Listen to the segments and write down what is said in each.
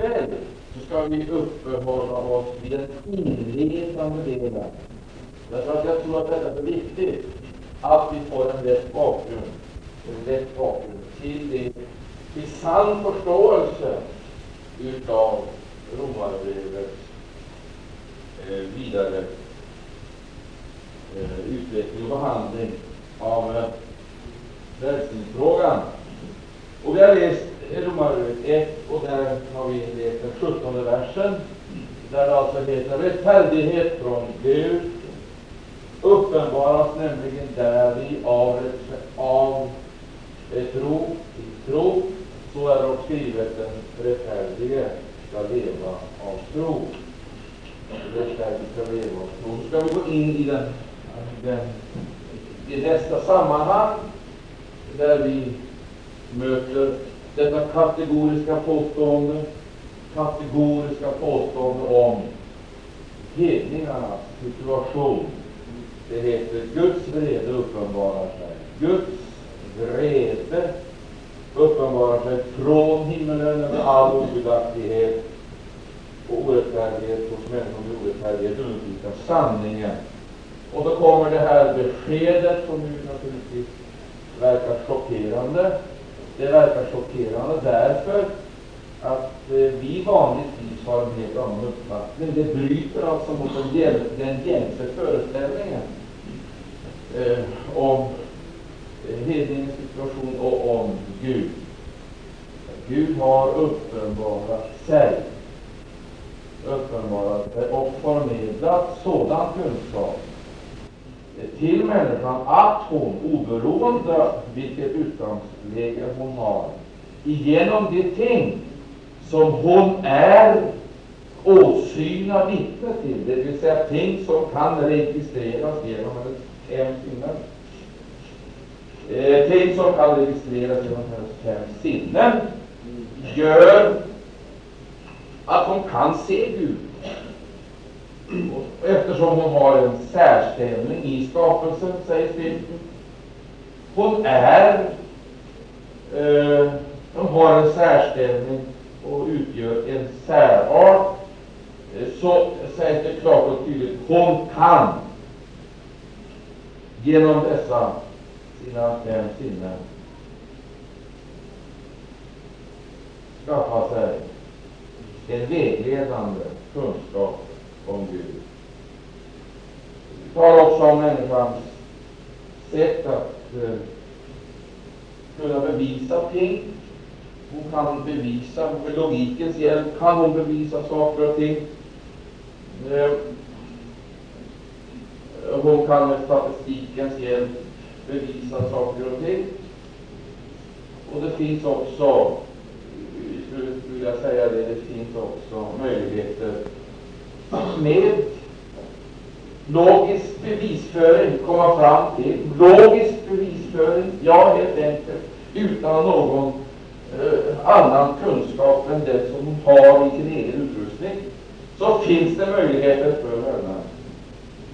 ikväll så ska vi uppehålla oss vid den inledande delen. Därför att jag tror att detta är så viktigt att vi får en rätt bakgrund, en rätt bakgrund till, det, till sann förståelse utav Romarbrevets eh, vidare eh, utveckling och behandling av eh, frälsningsfrågan. Och vi har läst Romarbrevet 1 och där har vi läst den 17 versen där det alltså heter rättfärdighet från Gud uppenbaras nämligen däri av, av tro till tro. Så är det skrivet, den rättfärdige skall leva av tro. Rättfärdige ska leva av tro. Nu ska vi gå in i den, den i nästa sammanhang där vi möter detta kategoriska påstående, kategoriska påstående om hedningarnas situation. Det heter Guds vrede uppenbarar sig. Guds vrede uppenbarar sig från himmelen över all ogudaktighet och orättfärdighet hos människor med orättfärdighet undviker sanningen. Och då kommer det här beskedet som nu naturligtvis verkar chockerande. Det verkar chockerande därför att eh, vi vanligtvis har en helt annan uppfattning. Det bryter alltså mot den, gäl den gängse föreställningen eh, om eh, hedningens situation och om Gud. Gud har uppenbarat sig, uppenbarat sig och förmedlat sådan kunskap till människan att hon, oberoende vilket utgångsläge hon har, genom de ting som hon är åsyna vittne till, det vill säga ting som kan registreras genom hennes fem sinnen, eh, ting som kan registreras genom hennes fem sinnen, gör att hon kan se Gud eftersom hon har en särställning i skapelsen, säger skriften. Hon är eh, hon har en särställning och utgör en särart. Eh, så sägs det klart och tydligt, hon kan genom dessa sina fem sinnen skaffa sig en vägledande kunskap om Gud. Vi talar också om människans sätt att eh, kunna bevisa ting. Hon kan bevisa, med logikens hjälp kan hon bevisa saker och ting. Eh, hon kan med statistikens hjälp bevisa saker och ting. Och det finns också, skulle vilja säga det, det finns också möjligheter med logisk bevisföring komma fram till, logisk bevisföring, ja, helt enkelt, utan någon eh, annan kunskap än den som hon har i sin egen utrustning, så finns det möjligheter för henne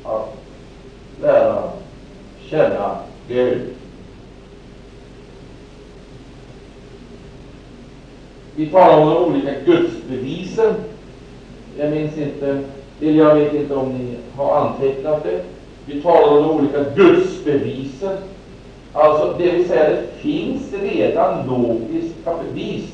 att lära känna Gud. Vi talar om de olika gudsbevisen jag minns inte, eller jag vet inte om ni har antecknat det. Vi talar om de olika gudsbevisen. Alltså, det vill säga, det finns redan logiska bevis.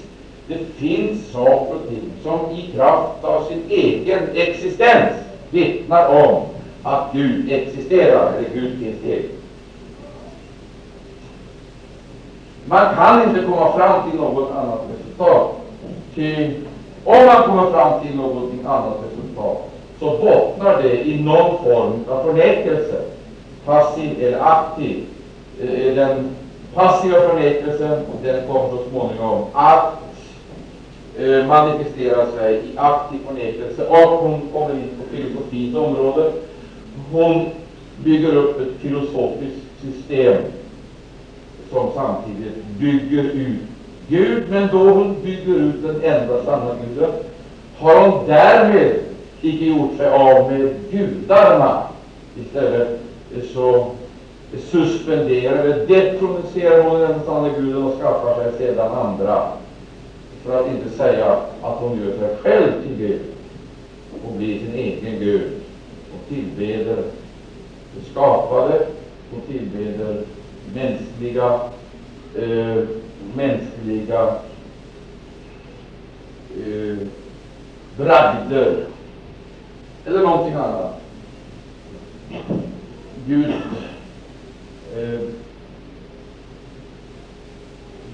Det finns saker och ting som i kraft av sin egen existens vittnar om att Gud existerar, eller Gud finns till. Man kan inte komma fram till något annat resultat. Ty om man kommer fram till någonting annat resultat, så bottnar det i någon form av förnekelse, passiv eller aktiv. Eh, den passiva förnekelsen, den kommer så småningom att eh, manifestera sig i aktiv förnekelse, och hon kommer in på filosofins område. Hon bygger upp ett filosofiskt system som samtidigt bygger ut Gud, men då hon bygger ut den enda sanna Guden, har hon därmed icke gjort sig av med gudarna. Istället eh, så eh, suspenderar eller detroniserar hon den sanna Guden och skaffar sig sedan andra för att inte säga att hon gör sig själv till Gud och blir sin egen Gud och tillbeder det skapade och tillbeder mänskliga eh, mänskliga eh, bragder eller någonting annat. Gud eh,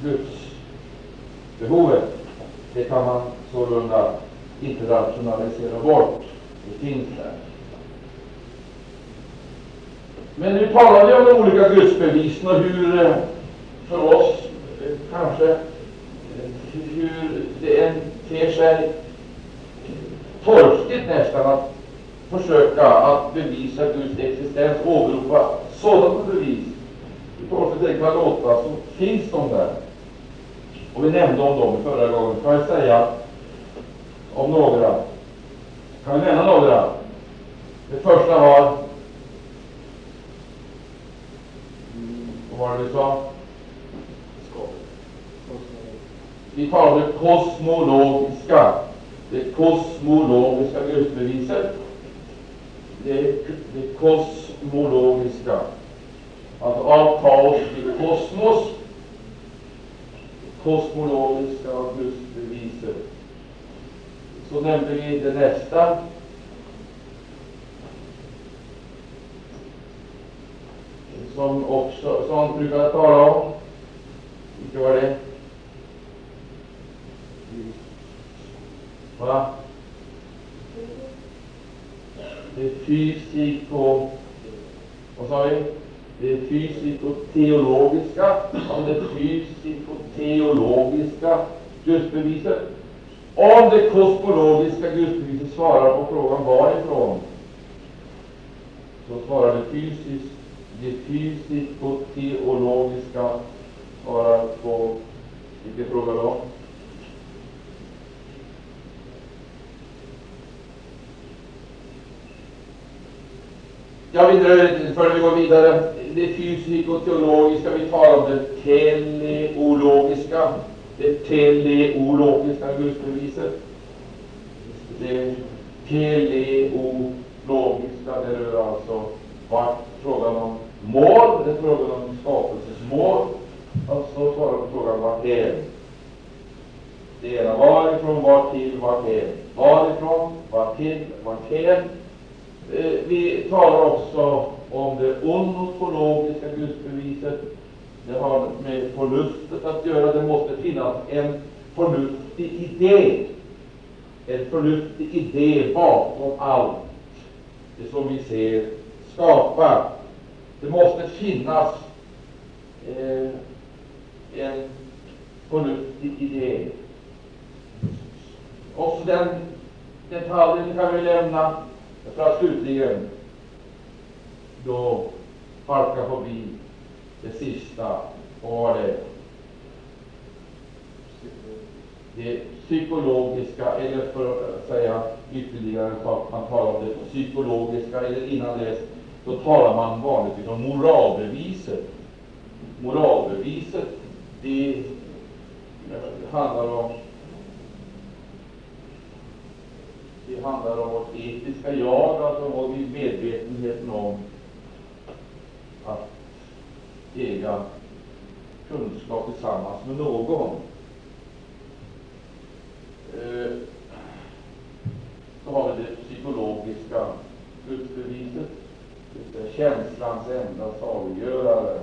Guds behovet, det kan man sålunda inte rationalisera bort. Det finns där. Men nu talar vi om de olika gudsbevisen och hur eh, för oss kanske hur det än ter sig torftigt nästan att försöka att bevisa Guds existens, åberopa sådana bevis. I torftigt det kan låta så finns de där. Och vi nämnde om dem förra gången. Kan jag säga om några? Kan vi nämna några? Det första var Vad var det vi sa? Vi talar det kosmologiska, det kosmologiska gudsbeviset. Det, det kosmologiska, att av kaos till kosmos. Kosmologiska gudsbeviset. Så nämnde vi det nästa. som också som brukar tala om. Vilket var det? Va? Det fysiko... Vad sa vi? Det fysikoteologiska, om det fysikoteologiska gudsbeviset. Om det kosmologiska gudsbeviset svarar på frågan varifrån, så svarar det fysiskt det fysikoteologiska svarar på vilken fråga då? Ja, vidare, för vi går vidare. Det fysikoteologiska, vi talar om det teleologiska, det teleologiska gudsbeviset. Det teleologiska, det rör alltså vart frågan om mål, det är frågan om skapelsesmål. Alltså svarar på frågan varthän. Det ena varifrån, vart till, varthän. Varifrån, vart till, varthän. Eh, vi talar också om det onotologiska gudsbeviset. Det har med förnuftet att göra. Det måste finnas en förnuftig idé. En förnuftig idé bakom allt det som vi ser skapa. Det måste finnas eh, en förnuftig idé. Också den detaljen kan vi lämna för att slutligen då halka förbi det sista. Vad var det? Det psykologiska, eller för att säga ytterligare en sak, man talar om det psykologiska, eller innan dess då talar man vanligtvis om moralbeviset. Moralbeviset, det handlar om det handlar om vårt etiska jag, alltså och medvetenheten om att äga kunskap tillsammans med någon. Eh, så har vi det psykologiska gudsbeviset det är känslans enda saliggörare,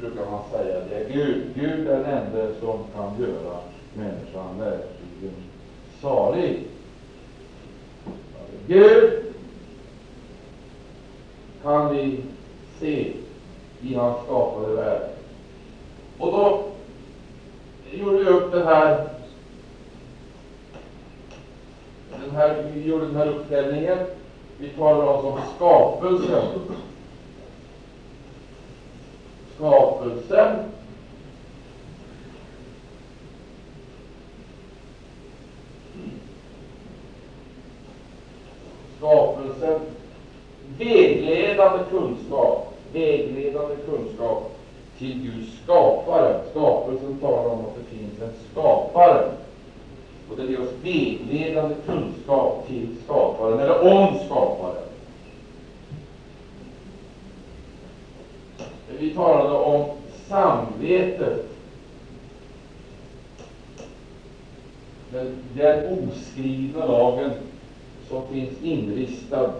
brukar man säga. Det är Gud. Gud är den enda som kan göra människan verkligen salig. Gud kan vi se i hans skapade värld. Och då gjorde vi upp den här, den här, vi gjorde den här uppställningen vi talar alltså om skapelsen. Skapelsen. Skapelsen. Vägledande kunskap. Vägledande kunskap till Guds skapare. Skapelsen talar om att det finns en skapare. Och det ger oss vägledande kunskap till skaparen, eller om skaparen. Vi talade om samvetet. Den, den oskrivna lagen som finns inristad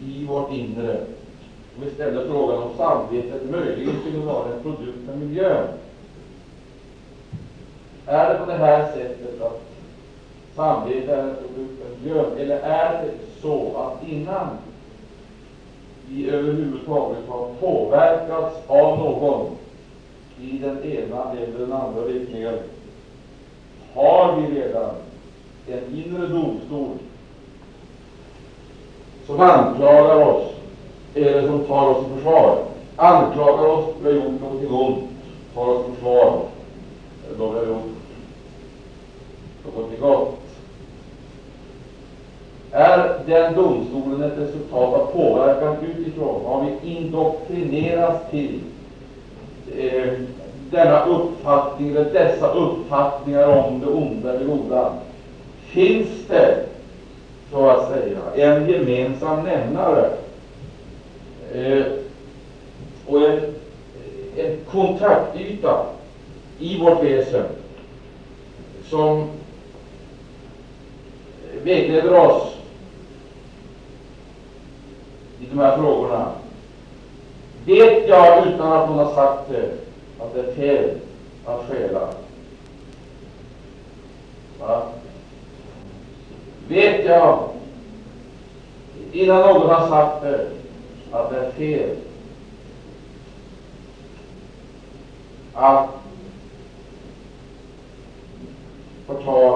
i vårt inre. Och vi ställer frågan om samvetet möjligen skulle vara en produkt av miljön. Är det på det här sättet att samvetet är en produkt av miljön, eller är det så att innan vi överhuvudtaget har påverkats av någon i den ena eller den andra riktningen, har vi redan en inre domstol som anklagar oss eller som tar oss i försvar. Anklagar oss för att vi gjort någonting ont, tar oss i försvar då vi har gjort någonting gott. Är den domstolen ett resultat av påverkan utifrån? Har vi indoktrinerats till eh, denna uppfattning, eller dessa uppfattningar om det onda eller goda? Finns det, så att säga, en gemensam nämnare eh, och en, en kontaktyta i vårt väsen som vägleder oss i de här frågorna. Vet jag utan att någon har sagt det att det är fel att stjäla? Va? Vet jag innan någon har sagt det att det är fel att förtala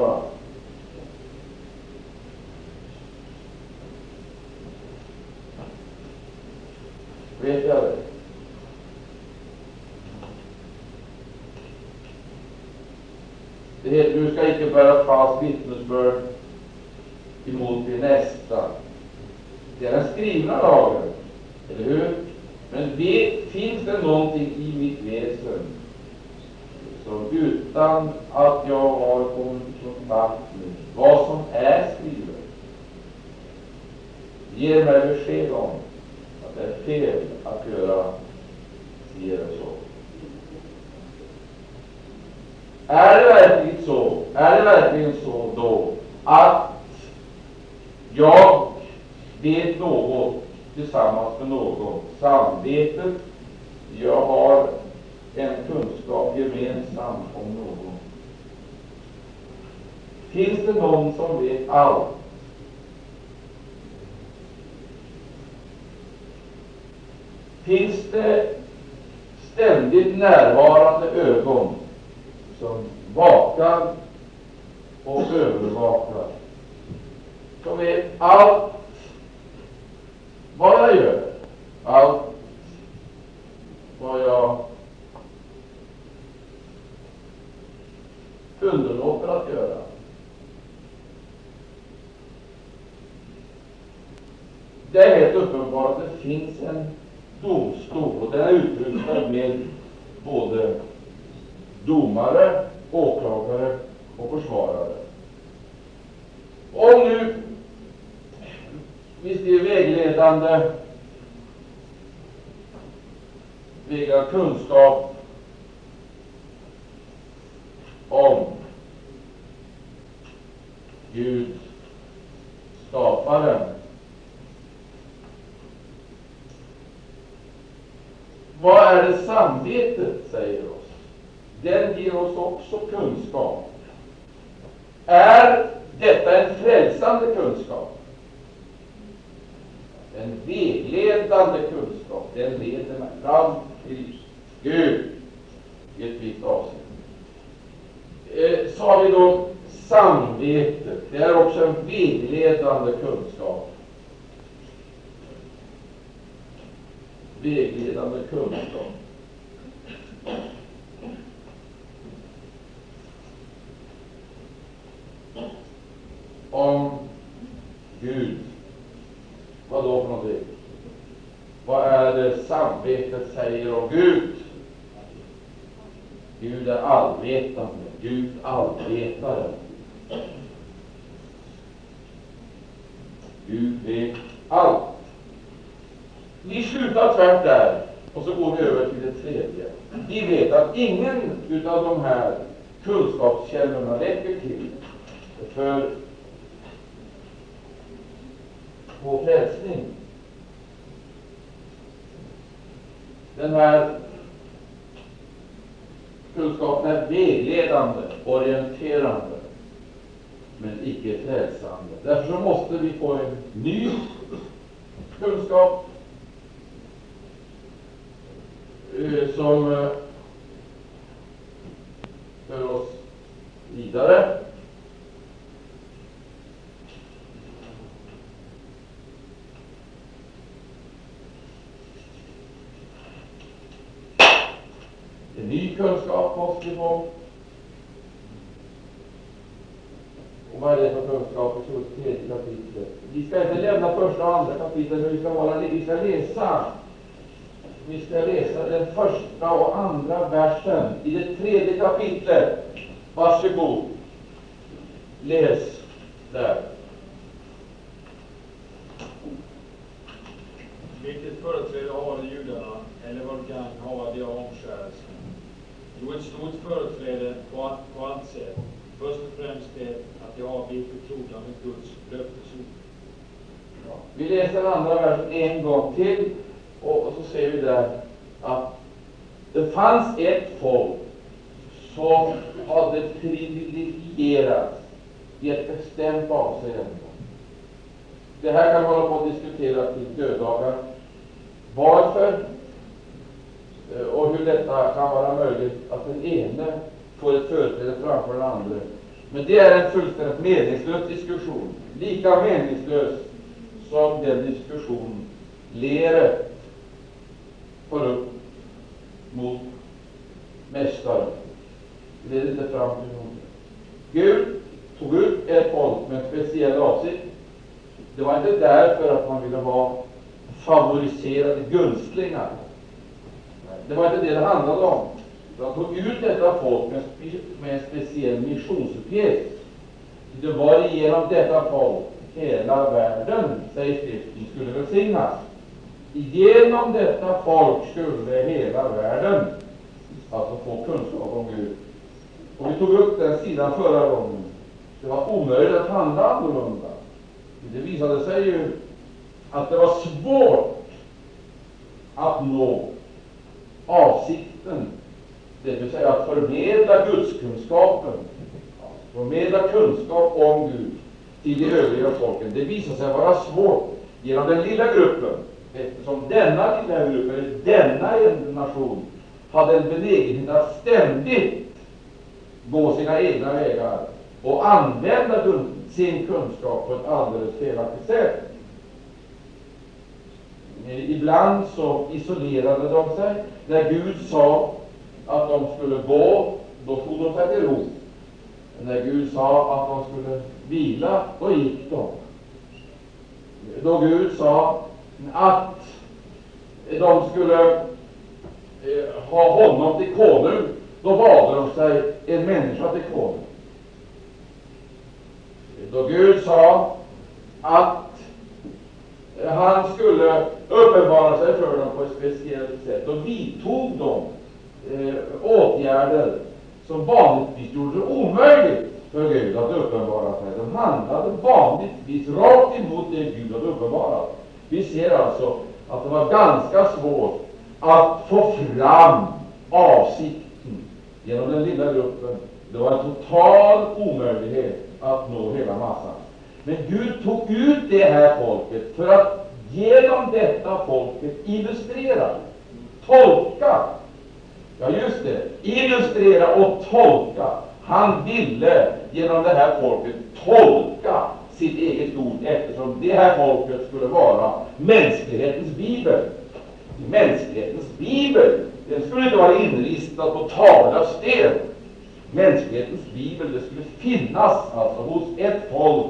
Vad är det samvetet säger om Gud? Gud är allvetande, Gud allvetare. Gud vet allt. Vi slutar tvärt där, och så går vi över till det tredje. Vi vet att ingen av de här kunskapskällorna räcker till för vår frälsning. Den här kunskapen är vägledande, orienterande, men icke frälsande. Därför så måste vi få en ny kunskap eh, som eh, för oss vidare. En ny kunskap måste vi få. Och vad är det för kunskap? Vi i tredje kapitlet. Vi ska inte lämna första och andra kapitlet, men vi ska, vara, vi ska läsa vi ska läsa den första och andra versen i det tredje kapitlet. Varsågod. Läs där. Vilket företräde har judarna, eller vad gagn har de av omskärelsen? Jo, ett stort företräde på, på allt sätt. Först och främst det att de har blivit med Guds löftesord. Ja. Vi läser den andra versen en gång till, och, och så ser vi där att det fanns ett folk som hade privilegierats i ett bestämt avseende. Det här kan man hålla på att diskutera till döddagar. Varför Eh, och hur detta kan vara möjligt att den ene får ett företräde framför den andra. Men det är en fullständigt meningslös diskussion. Lika meningslös som den diskussion Lere får upp mot Mästaren. Det leder inte fram till någonting. Gud tog ut ett folk med en speciell avsikt. Det var inte därför att man ville ha favoriserade gunstlingar. Det var inte det det handlade om. Han tog ut detta folk med, med en speciell missionsuppgift. Det var genom detta folk hela världen, säger skriften, skulle välsignas. Genom detta folk skulle hela världen alltså få kunskap om Gud. Och vi tog upp den sidan förra gången. Det var omöjligt att handla annorlunda. Det visade sig ju att det var svårt att nå avsikten, det vill säga att förmedla gudskunskapen, förmedla kunskap om Gud till de övriga folken. Det visade sig vara svårt genom den lilla gruppen, eftersom denna lilla grupp, eller denna nation, hade en benägenhet att ständigt gå sina egna vägar och använda sin kunskap på ett alldeles felaktigt sätt. Eh, ibland så isolerade de sig. När Gud sa att de skulle gå, då tog de sig till ro. När Gud sa att de skulle vila, då gick de. Då Gud sa att de skulle eh, ha honom till konung, då valde de sig en människa till konung. Då Gud sa att han skulle uppenbara sig för dem på ett speciellt sätt, då vidtog de eh, åtgärder som vanligtvis gjorde det omöjligt för Gud att uppenbara sig. De handlade vanligtvis rakt emot det Gud hade uppenbarat. Vi ser alltså att det var ganska svårt att få fram avsikten genom den lilla gruppen. Det var en total omöjlighet att nå hela massan. Men Gud tog ut det här folket för att genom detta folket illustrera, tolka, ja just det, illustrera och tolka. Han ville genom det här folket tolka sitt eget ord, eftersom det här folket skulle vara mänsklighetens bibel. Mänsklighetens bibel, den skulle inte vara inristad på tavla och sten. Mänsklighetens bibel, det skulle finnas alltså hos ett folk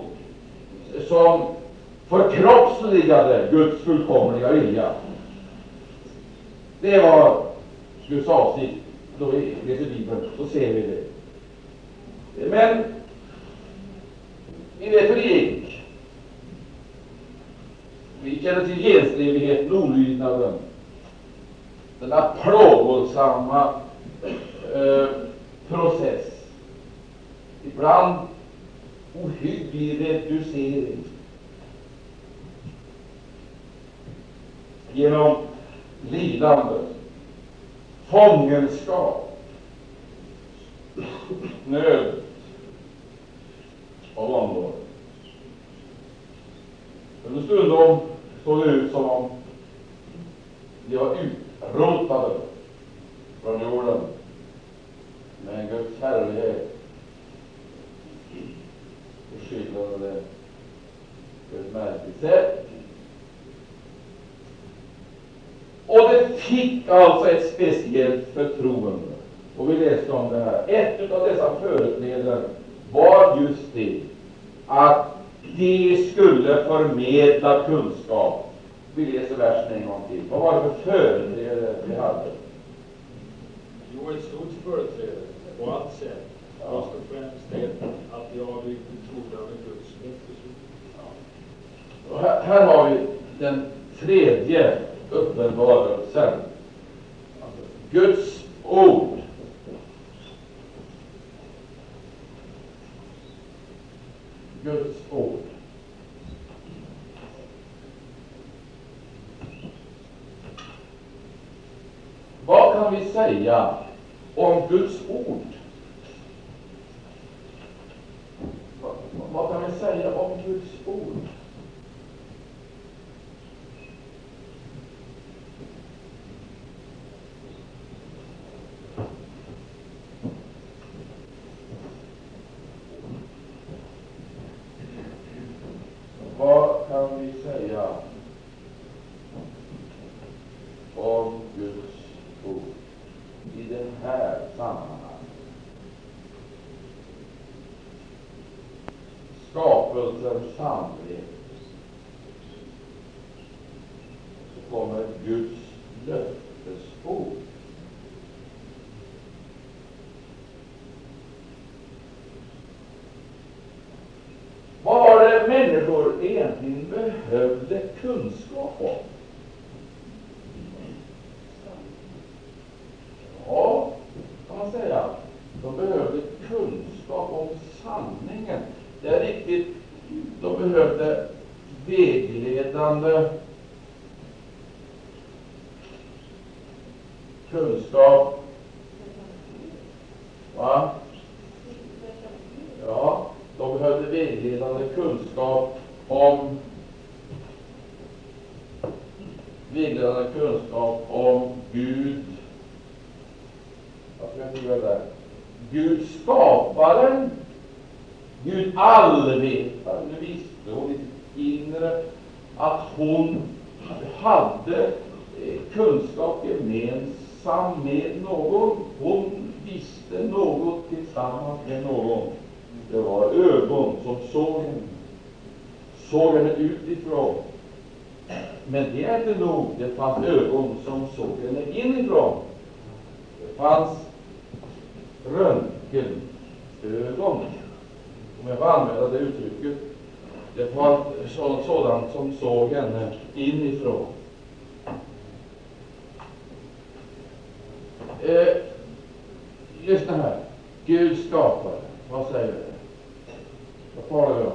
som förkroppsligade Guds fullkomliga vilja. Det var Guds avsikt. Då vi läser Bibeln, så ser vi det. Men vi vet hur det gick. Vi känner till genstridigheten, olydnaden, denna plågosamma eh, process. Ibland ohygglig reducering genom lidande, fångenskap, nöd och vanvård. Understundom såg det ut som om de var utrotade från jorden. Men Guds och beskyddade det på ett märkligt sätt. Och det fick alltså ett speciellt förtroende. Och vi läste om det här. Ett av dessa företrädare var just det att de skulle förmedla kunskap. Vi läser versen en gång till. Vad var det för företrädare vi hade? Jo, ett stort företräde på allt sätt. Först och främst det att jag blir betrodd betrodda Guds löftesord. Här, här har vi den tredje uppenbarelsen. Guds ord. Guds ord. Vad kan vi säga om Guds ord? Vad, kan vi säga om Guds ord? Det var så, sådant som såg henne inifrån. Eh, lyssna här. Gud skapade. Vad säger det? Vad talar vi om?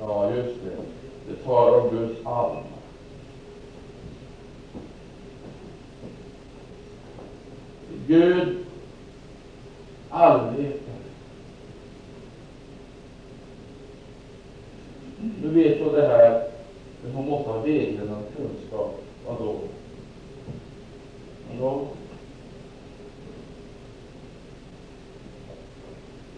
Ja, just det. Det talar om Guds alm. Gud allvetare. Nu vet hon det här, men hon måste ha vägledande kunskap. Vadå? Vadå?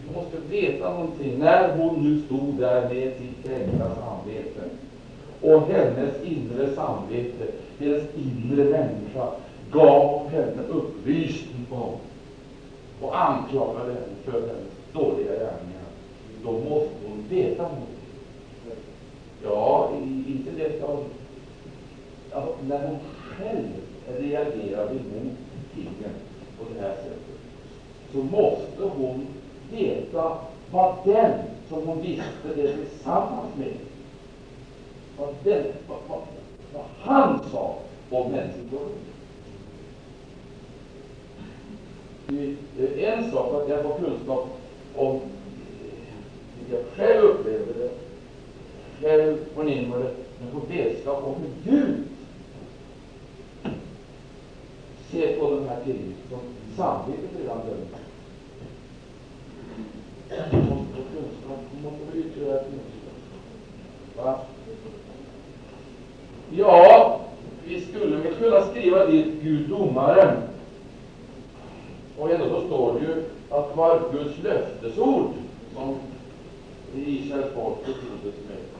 Hon måste veta någonting. När hon nu stod där med sitt kränkta samvete och hennes inre samvete, hennes inre människa, gav henne upplysning om och anklagade henne för hennes dåliga gärningar, då måste hon veta någonting. Ja, inte det ska. Alltså, när hon själv reagerade mot tingen på det här sättet, så måste hon veta vad den som hon visste det tillsammans med vad, den, vad, vad, vad han sa om människor. Det är en sak att jag får kunskap om hur jag själv upplevde det, själv förnimmer det, men få vetskap om hur Gud ser på den här tiden, som samvetet redan dömer. Vi måste få kunskap, vi måste få ytterligare kunskap. Va? Ja, vi skulle väl kunna skriva dit Gud domaren. Och ändå så står det ju att det var Guds löftesord som Israels folk betroddes med.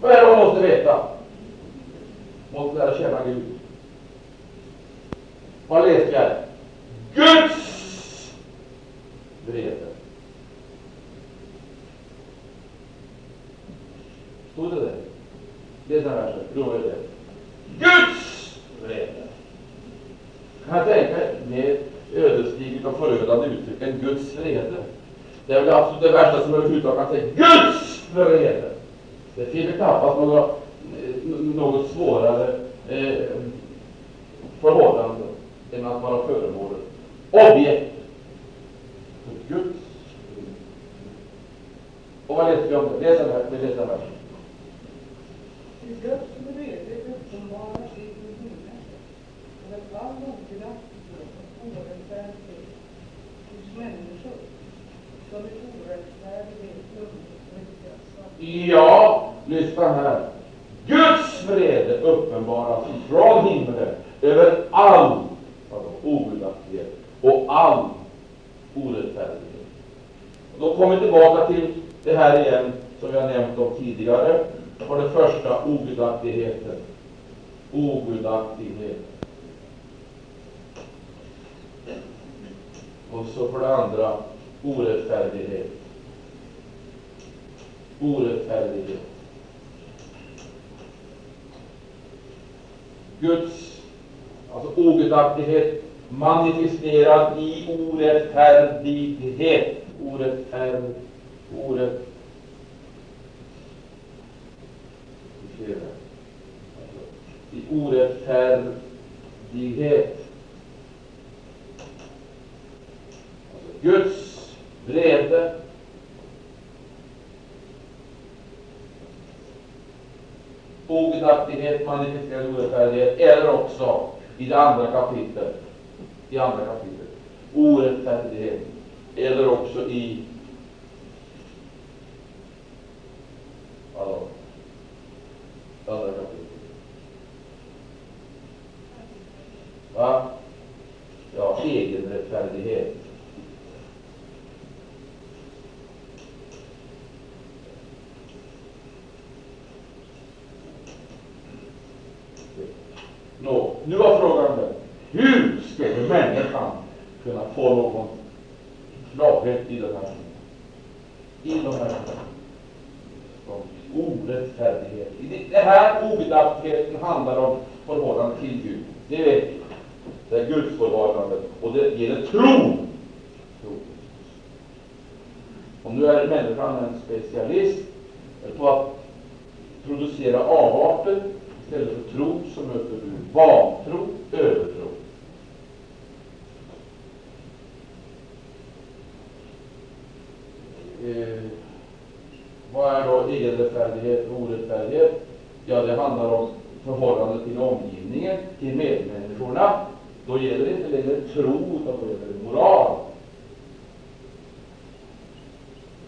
Vad är det man måste veta? Måste lära känna Gud. Vad läste jag? Guds vrede. Stod det där? Läs den versen. Prova det. Guds vrede. Kan jag tänka mig ödesdigert och förödande uttryck än Guds vrede? Det är väl absolut det värsta som överhuvudtaget kan säga. Guds vrede! Det finns knappast något, eh, något svårare eh, förhållande än att vara föremålet. objekt för Guds Och vad läser vi om det? Läs den här, läs den här. Guds vrede uppenbar i din himmel över all ogudaktighet och orättfärdighet hos människor som i orättfärdighet undertryckas. Ja, lyssna här. Guds vrede uppenbaras från himlen över all ogudaktighet och all orättfärdighet. Och då kommer vi tillbaka till det här igen som vi har nämnt om tidigare. För det första ogudaktigheten. Ogudaktighet. Och så för det andra orättfärdighet. Orättfärdighet. Guds, alltså ogudaktighet manifesterad i orättfärdighet. Orättfärd, orätt, i orättfärdighet. Alltså, Guds vrede ogudaktighet, manifesterad orättfärdighet, eller också i det andra kapitlet, i andra kapitlet, orättfärdighet, eller också i vadå? Andra kapitlet. Va? Ja, egenrättfärdighet. Nå, nu var frågan den. Hur skulle människan kunna få någon klarhet i den här i de här orättfärdighet. I det- Det här ogudaktigheten handlar om förhållandet till Gud. Det vet vi. Det är Guds förhållande och det gäller tron. Tro. Om nu är människan en specialist på att producera avarter istället för tro så möter du vantro, övertro. Eh, vad är då egenrättfärdighet och orättfärdighet? Ja, det handlar om förhållandet till omgivningen, till medmänniskorna. Då gäller det inte längre tro, utan då gäller det moral.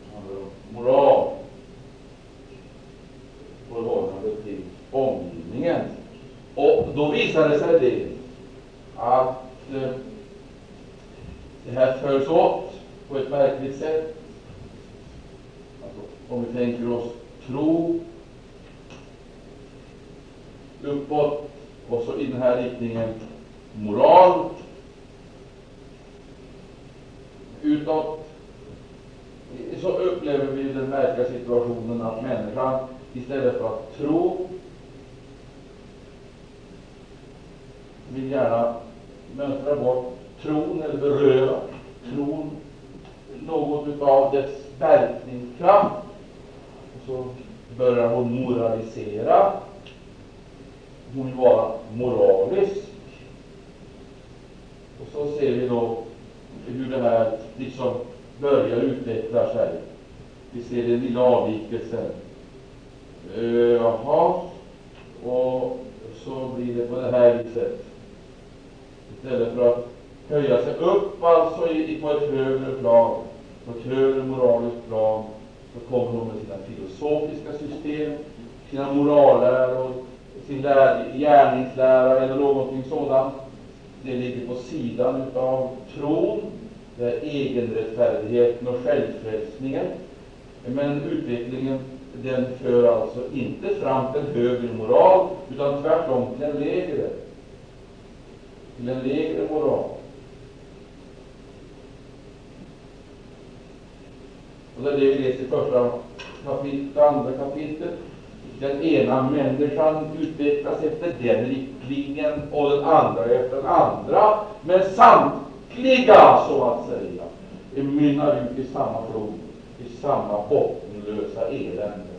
Det handlar om moral. Förhållandet till omgivningen. Och då visar det sig det att eh, det här följs åt på ett märkligt sätt. Alltså, om vi tänker oss tro uppåt och så i den här riktningen moral utåt så upplever vi den märkliga situationen att människan istället för att tro vill gärna mönstra bort tron eller beröva tron något av dess verkningskraft. Och så börjar hon moralisera. Hon vill vara moralisk. Och så ser vi då hur det här liksom börjar utveckla sig. Vi ser den lilla avvikelsen. Uh, jaha, och så blir det på det här viset. Istället för att höja sig upp alltså i, på ett högre plan, på ett högre moraliskt plan, så kommer hon med sina filosofiska system, sina moralläror, sin gärningslära eller någonting sådant. Det ligger på sidan av tron, det är egenrättfärdigheten och självfrälsningen. Men utvecklingen den för alltså inte fram till högre moral, utan tvärtom till en lägre. Till en lägre moral. Och det är det vi läser i första kapitlet, andra kapitlet. Den ena människan utvecklas efter den riktlinjen och den andra efter den andra. Men samtliga, så att säga, mynnar ut i samma flod, i samma bottenlösa elände.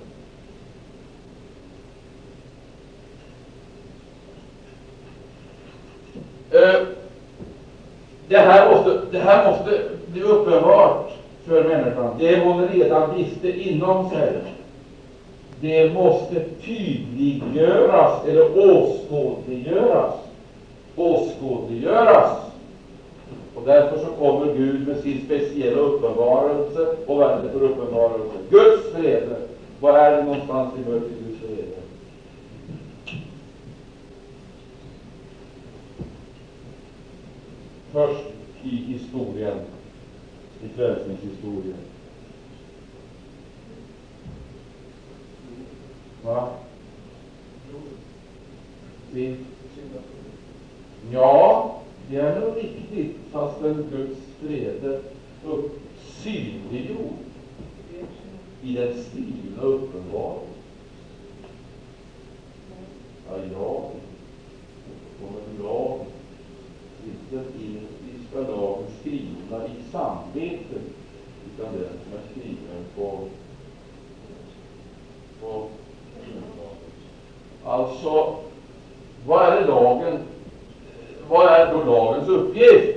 Eh, Eh, det här, måste, det här måste bli uppenbart för människan. Det hon redan visste inom sig. Det måste tydliggöras eller åskådliggöras. Åskådliggöras. Och därför så kommer Gud med sin speciella uppenbarelse. Och vad är det för uppenbarelse? Guds vrede. Var är det någonstans i mörkret Guds vrede? Först i historien i frälsningshistorien. Va? Ja, det är nog riktigt, fastän Guds vrede synliggjord i den skrivna uppenbarelsen. Ja, jag kommer lag sitter är ska lagen skrivna i samvetet, utan den som är skriven på, på Alltså, vad är lagen? Vad är då lagens uppgift?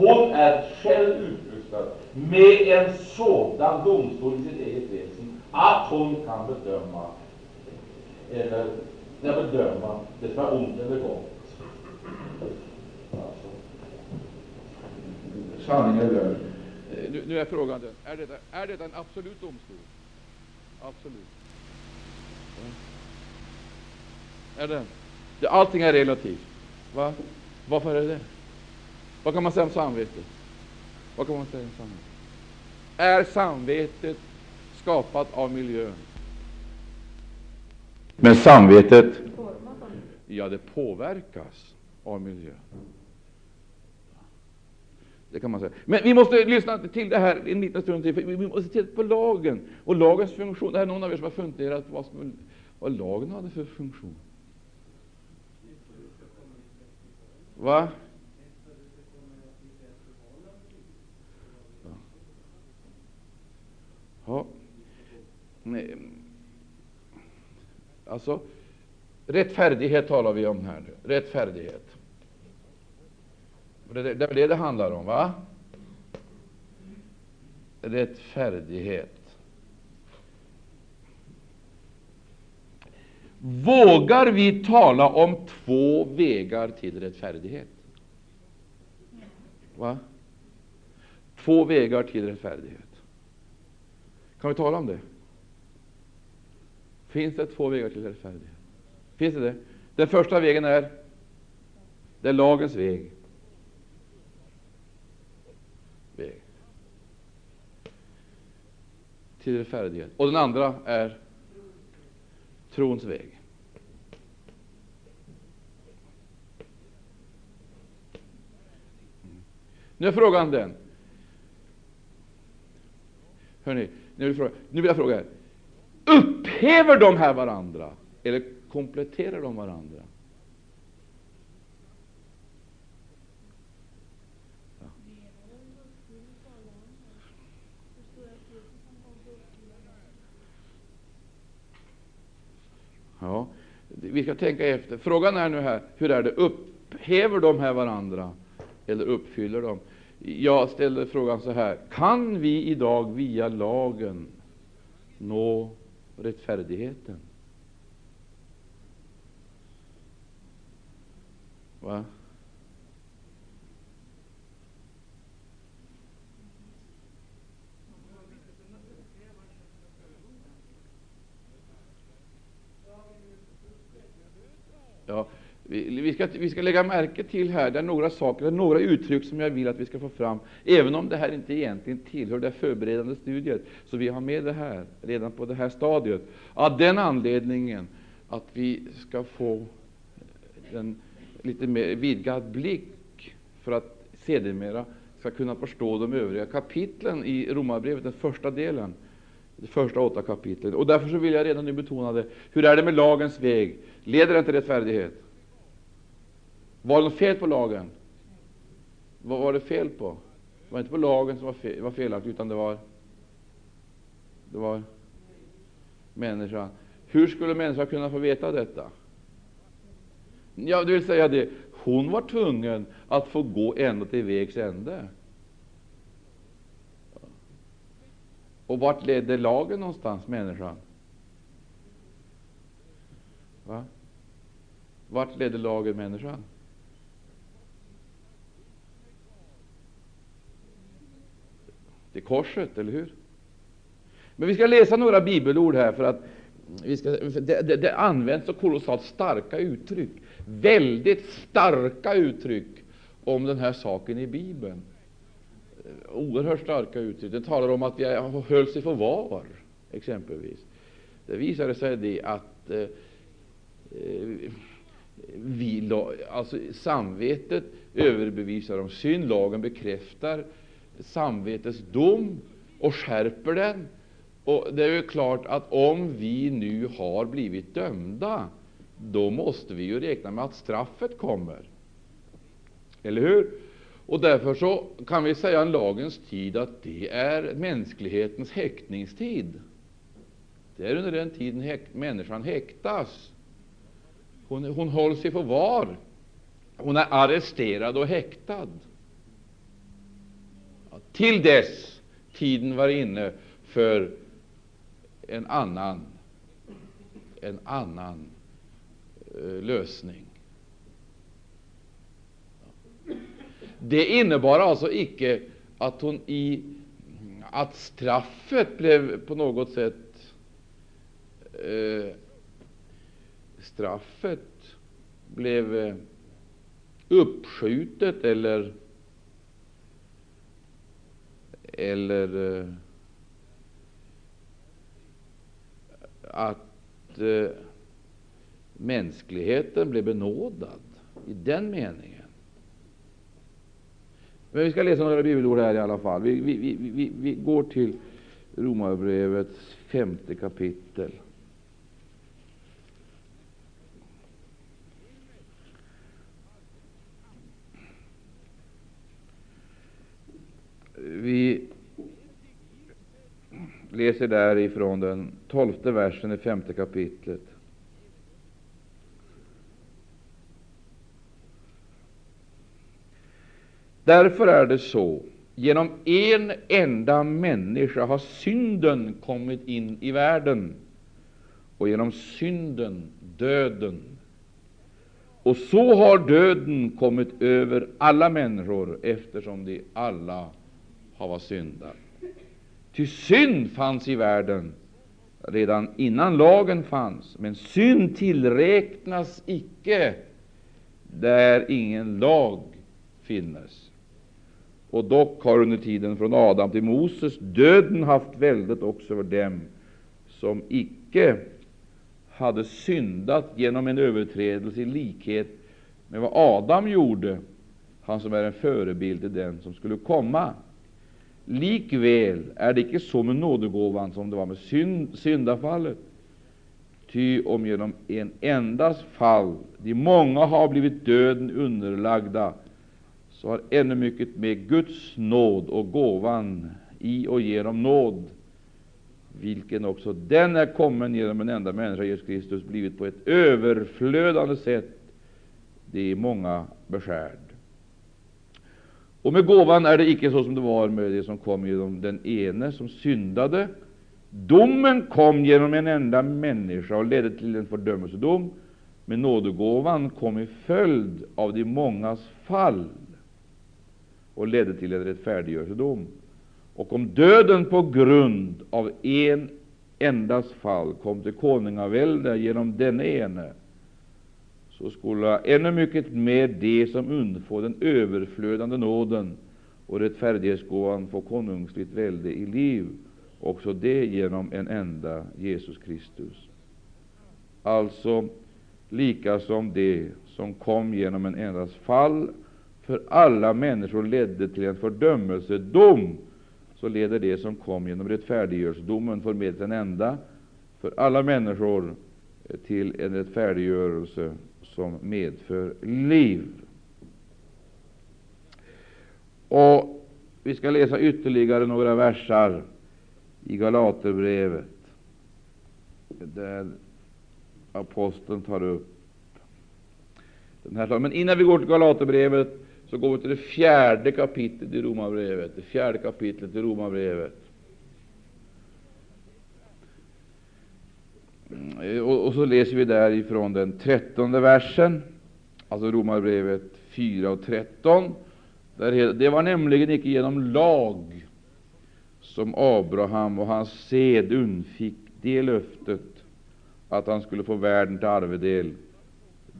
Hon är själv utrustad med en sådan domstol i sitt eget väsen att hon kan bedöma eller bedöma det som är ont eller gott. Alltså. Sanning eller lögn. Eh, nu, nu är frågan den, är detta, är detta en absolut domstol? Absolut. Ja. Är det? det? Allting är relativt. Va? Varför är det det? Vad kan man säga om samvetet? Vad kan man säga om samvetet? Är samvetet skapat av miljön? Men samvetet, ja, det påverkas av miljön. Det kan man säga. Men vi måste lyssna till det här en liten stund till. Vi måste titta på lagen och lagens funktion. Det är någon av er som har funderat på vad, som, vad lagen hade för funktion. Va? Ja. Nej. Alltså, rättfärdighet talar vi om här nu. Rättfärdighet. Det är det det handlar om, va? Rättfärdighet. Vågar vi tala om två vägar till rättfärdighet? Va? Två vägar till rättfärdighet. Kan vi tala om det? Finns det två vägar till rättfärdighet? Finns det det? Den första vägen är, det är lagens väg. väg till rättfärdighet. Och den andra är trons väg. Nu är frågan den. Hörrni, nu vill, fråga, nu vill jag fråga er. Upphäver de här varandra eller kompletterar de varandra? Ja, vi ska tänka efter. Frågan är nu här, hur är det? Upphäver de här varandra eller uppfyller de? Jag ställer frågan så här, kan vi idag via lagen nå rättfärdigheten? Va? Ja, vi, ska, vi ska lägga märke till här, det är några saker, det är några uttryck som jag vill att vi ska få fram, även om det här inte egentligen tillhör det förberedande studiet. Så vi har med det här redan på det här stadiet, av den anledningen att vi ska få en lite mer vidgad blick för att sedermera ska kunna förstå de övriga kapitlen i Romarbrevet, den första delen, de första åtta kapitlen. Och därför så vill jag redan nu betona det. Hur är det med lagens väg? Leder den till rättfärdighet? Var det något fel på lagen? Vad var det fel på? Det var inte på lagen som var, fel, var felaktig, utan det var, det var människan. Hur skulle människan kunna få veta detta? Ja, det vill säga det, hon var tvungen att få gå ända till vägs ände. Och vart ledde lagen någonstans, människan? Va? Vart ledde lagen människan? Till korset, eller hur? Men vi ska läsa några bibelord här, för att vi ska, det, det, det används så kolossalt starka uttryck, väldigt starka uttryck om den här saken i Bibeln. Oerhört starka uttryck. Det talar om att vi hölls i förvar, exempelvis. Det visade sig det att eh, eh vi, alltså, samvetet överbevisar om synd, lagen bekräftar samvetets dom och skärper den. Och Det är ju klart att om vi nu har blivit dömda, då måste vi ju räkna med att straffet kommer. Eller hur? Och därför så kan vi säga en lagens tid att det är mänsklighetens häktningstid. Det är under den tiden häk människan häktas. Hon, hon hålls i förvar. Hon är arresterad och häktad. Till dess tiden var inne för en annan, en annan eh, lösning. Det innebar alltså icke att hon i att straffet blev på något sätt eh, straffet blev eh, uppskjutet eller eller eh, att eh, mänskligheten blev benådad i den meningen. Men vi ska läsa några bibelord här i alla fall. Vi, vi, vi, vi, vi går till Romarbrevets femte kapitel. Vi läser därifrån den tolfte versen i femte kapitlet. Därför är det så, genom en enda människa har synden kommit in i världen, och genom synden döden. Och så har döden kommit över alla människor, eftersom de alla har syndat. Ty synd fanns i världen redan innan lagen fanns, men synd tillräknas icke där ingen lag finnes. Och dock har under tiden från Adam till Moses döden haft väldet också över dem som icke hade syndat genom en överträdelse i likhet med vad Adam gjorde, han som är en förebild till den som skulle komma. Likväl är det icke så med nådegåvan som det var med synd, syndafallet. Ty om genom en endas fall de många har blivit döden underlagda, så har ännu mycket med Guds nåd och gåvan i och genom nåd, vilken också den är kommen genom en enda människa, Jesus Kristus, blivit på ett överflödande sätt de många beskärd. Och med gåvan är det icke så som det var med det som kom genom den ene som syndade. Domen kom genom en enda människa och ledde till en fördömelsedom, men nådegåvan kom i följd av de mångas fall och ledde till en rättfärdiggörelsedom. Och om döden på grund av en endas fall kom till konungavälde genom denne ene, så skulle ännu mycket mer de som undfår den överflödande nåden och rättfärdighetsgåvan få konungsligt välde i liv, också det genom en enda Jesus Kristus. Alltså, lika som det som kom genom en endas fall för alla människor ledde till en fördömelsedom, så leder det som kom genom rättfärdiggörelsedomen för med en enda för alla människor till en rättfärdiggörelse som medför liv. Och Vi ska läsa ytterligare några versar i Galaterbrevet, där aposteln tar upp den här Men innan vi går till Galaterbrevet så går vi till det fjärde kapitlet i Romarbrevet. Det fjärde kapitlet i Romarbrevet. Eh, och, och, så läser vi därifrån den trettonde versen, alltså Romarbrevet 4 och 13. Där det var nämligen icke genom lag som Abraham och hans sed undfick det löftet att han skulle få världen till arvedel.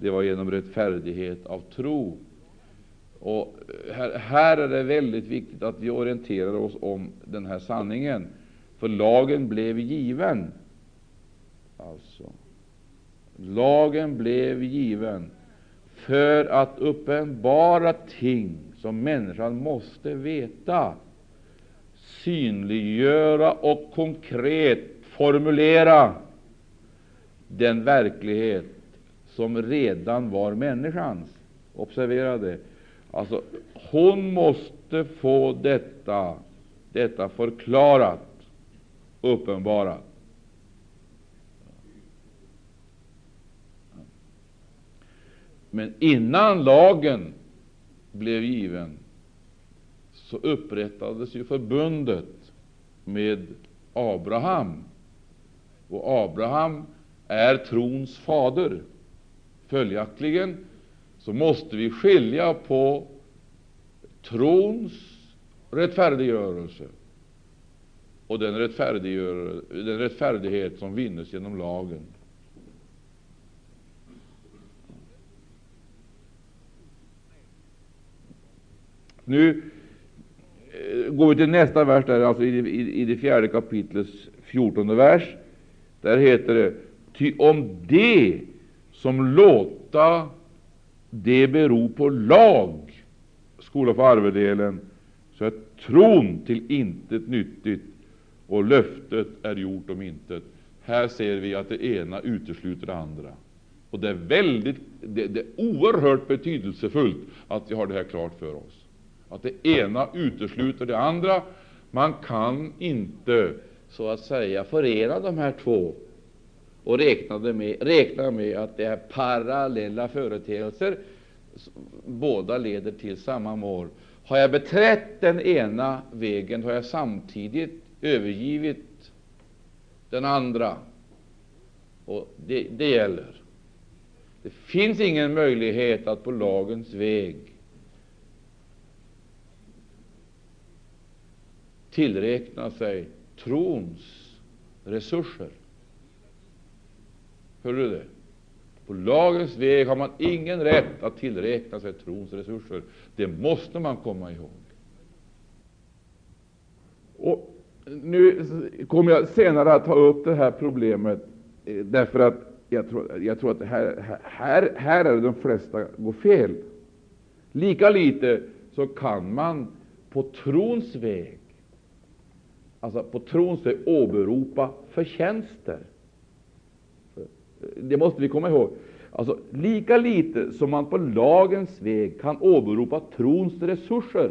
Det var genom rättfärdighet av tro. Och här, här, är det väldigt viktigt att vi orienterar oss om den här sanningen, för lagen blev given. Alltså, lagen blev given för att uppenbara ting som människan måste veta, synliggöra och konkret formulera den verklighet som redan var människans. Observera det. Alltså, hon måste få detta, detta förklarat, uppenbarat. Men innan lagen blev given så upprättades ju förbundet med Abraham. Och Abraham är trons fader. Följaktligen så måste vi skilja på trons rättfärdiggörelse och den, den rättfärdighet som vinnes genom lagen. Nu eh, går vi till nästa vers, där, alltså i, i, i det fjärde kapitlets fjortonde vers. Där heter det Ty om det som låta det bero på lag skola få arvedelen, så är tron till intet nyttigt och löftet är gjort om intet. Här ser vi att det ena utesluter det andra. Och det är väldigt, det, det är oerhört betydelsefullt att vi har det här klart för oss att det ena utesluter det andra. Man kan inte så att säga förena de här två och räkna med, räkna med att det är parallella företeelser. Båda leder till samma mål. Har jag beträtt den ena vägen, har jag samtidigt övergivit den andra. Och det, det gäller. Det finns ingen möjlighet att på lagens väg tillräkna sig trons resurser. Hörde du det? På lagens väg har man ingen rätt att tillräkna sig trons resurser. Det måste man komma ihåg. Och nu kommer jag senare att ta upp det här problemet, eh, därför att jag tror, jag tror att här, här, här är det de flesta går fel. Lika lite så kan man på trons väg alltså på trons väg åberopa förtjänster. Det måste vi komma ihåg. Alltså, lika lite som man på lagens väg kan åberopa trons resurser,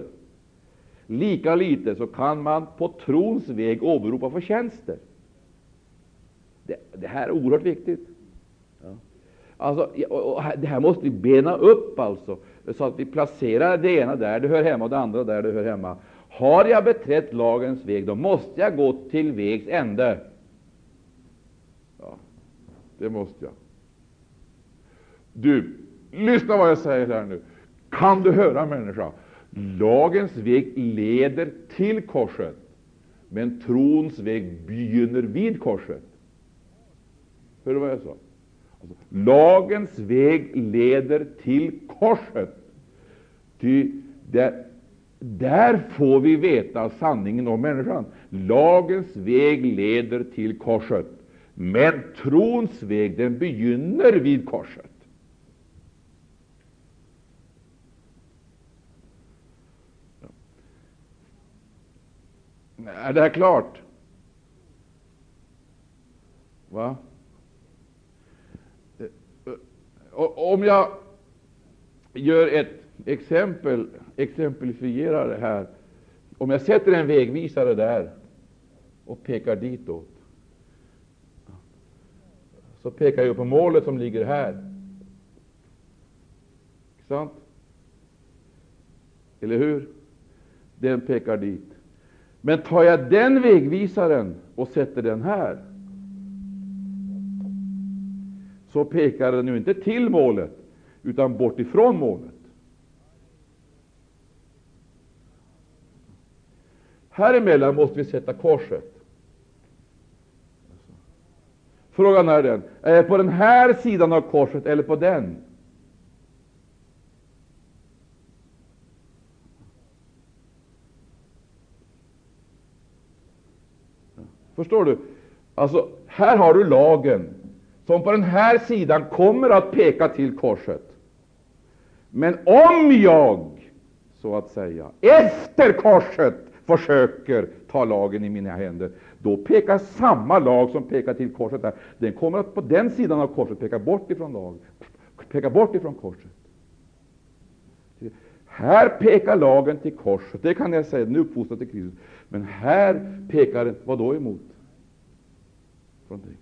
lika lite så kan man på trons väg åberopa förtjänster. Det, det här är oerhört viktigt. Ja. Alltså, det här måste vi bena upp, alltså, så att vi placerar det ena där det hör hemma och det andra där det hör hemma. Har jag beträtt lagens väg, då måste jag gå till vägs ände. Ja, det måste jag. Du, lyssna vad jag säger här nu. Kan du höra, människa? Lagens väg leder till korset, men trons väg begynner vid korset. Hör du vad jag sa? Alltså, lagens väg leder till korset. Ty det där får vi veta sanningen om människan. Lagens väg leder till korset, men trons väg den begynner vid korset. Är det här klart? Va? Eh, eh, om jag gör ett exempel, exemplifierar det här. Om jag sätter en vägvisare där och pekar ditåt, så pekar jag på målet som ligger här. Sant? Eller hur? Den pekar dit. Men tar jag den vägvisaren och sätter den här, så pekar den ju inte till målet, utan bort ifrån målet. Här emellan måste vi sätta korset. Frågan är den, är jag på den här sidan av korset eller på den? Förstår du? Alltså, här har du lagen, som på den här sidan kommer att peka till korset. Men om jag, så att säga, efter korset försöker ta lagen i mina händer, då pekar samma lag som pekar till korset där, den kommer att på den sidan av korset peka bort ifrån lagen, peka bort ifrån korset. Här pekar lagen till korset, det kan jag säga, den är uppfostrad till Kristus. Men här pekar den, vad då emot? Någonting.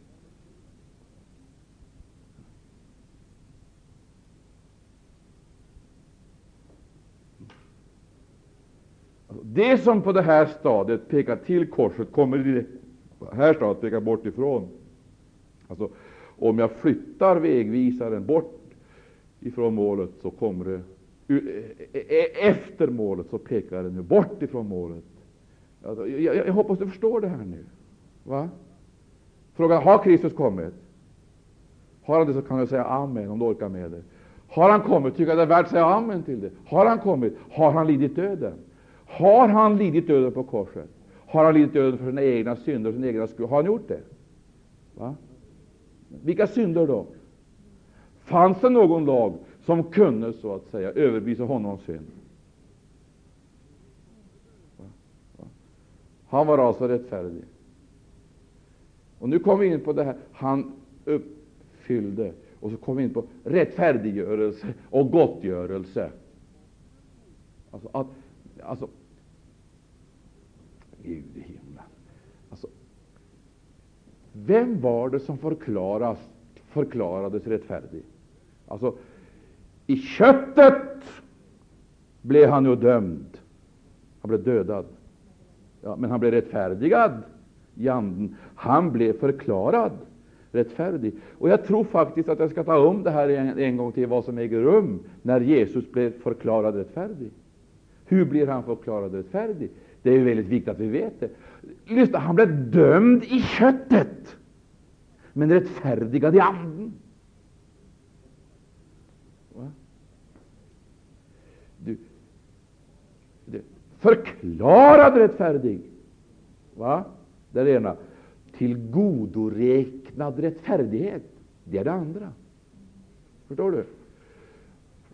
Det som på det här stadiet pekar till korset kommer i det här stadiet peka bort ifrån. Alltså, om jag flyttar vägvisaren bort ifrån målet så kommer det e, e, e, efter målet så pekar den bort ifrån målet. Alltså, jag, jag, jag, hoppas du förstår det här nu. Va? Fråga, har Kristus kommit? Har han det så kan du säga amen om du orkar med det. Har han kommit, tycker jag det är värt att säga amen till det. Har han kommit, har han lidit döden? Har han lidit döden på korset? Har han lidit döden för sina egna synder och sin egna skull? Har han gjort det? Va? Vilka synder då? Fanns det någon lag som kunde så att säga överbevisa honom om synd? Han var alltså rättfärdig. Och nu kommer vi in på det här, han uppfyllde, och så kommer vi in på rättfärdiggörelse och gottgörelse. Alltså, att, alltså Gud i himlen. Alltså, vem var det som förklaras, förklarades rättfärdig? Alltså, i köttet blev han ju dömd. Han blev dödad. Ja, men han blev rättfärdigad i anden. Han blev förklarad rättfärdig. Och Jag tror faktiskt att jag ska ta om det här en, en gång till, vad som äger rum när Jesus blev förklarad rättfärdig. Hur blir han förklarad rättfärdig? Det är väldigt viktigt att vi vet det. Lyssna, han blev dömd i köttet, men rättfärdigad i anden. Du, du, förklarad rättfärdig. Va? Det är det ena. Tillgodoräknad rättfärdighet. Det är det andra. Förstår du?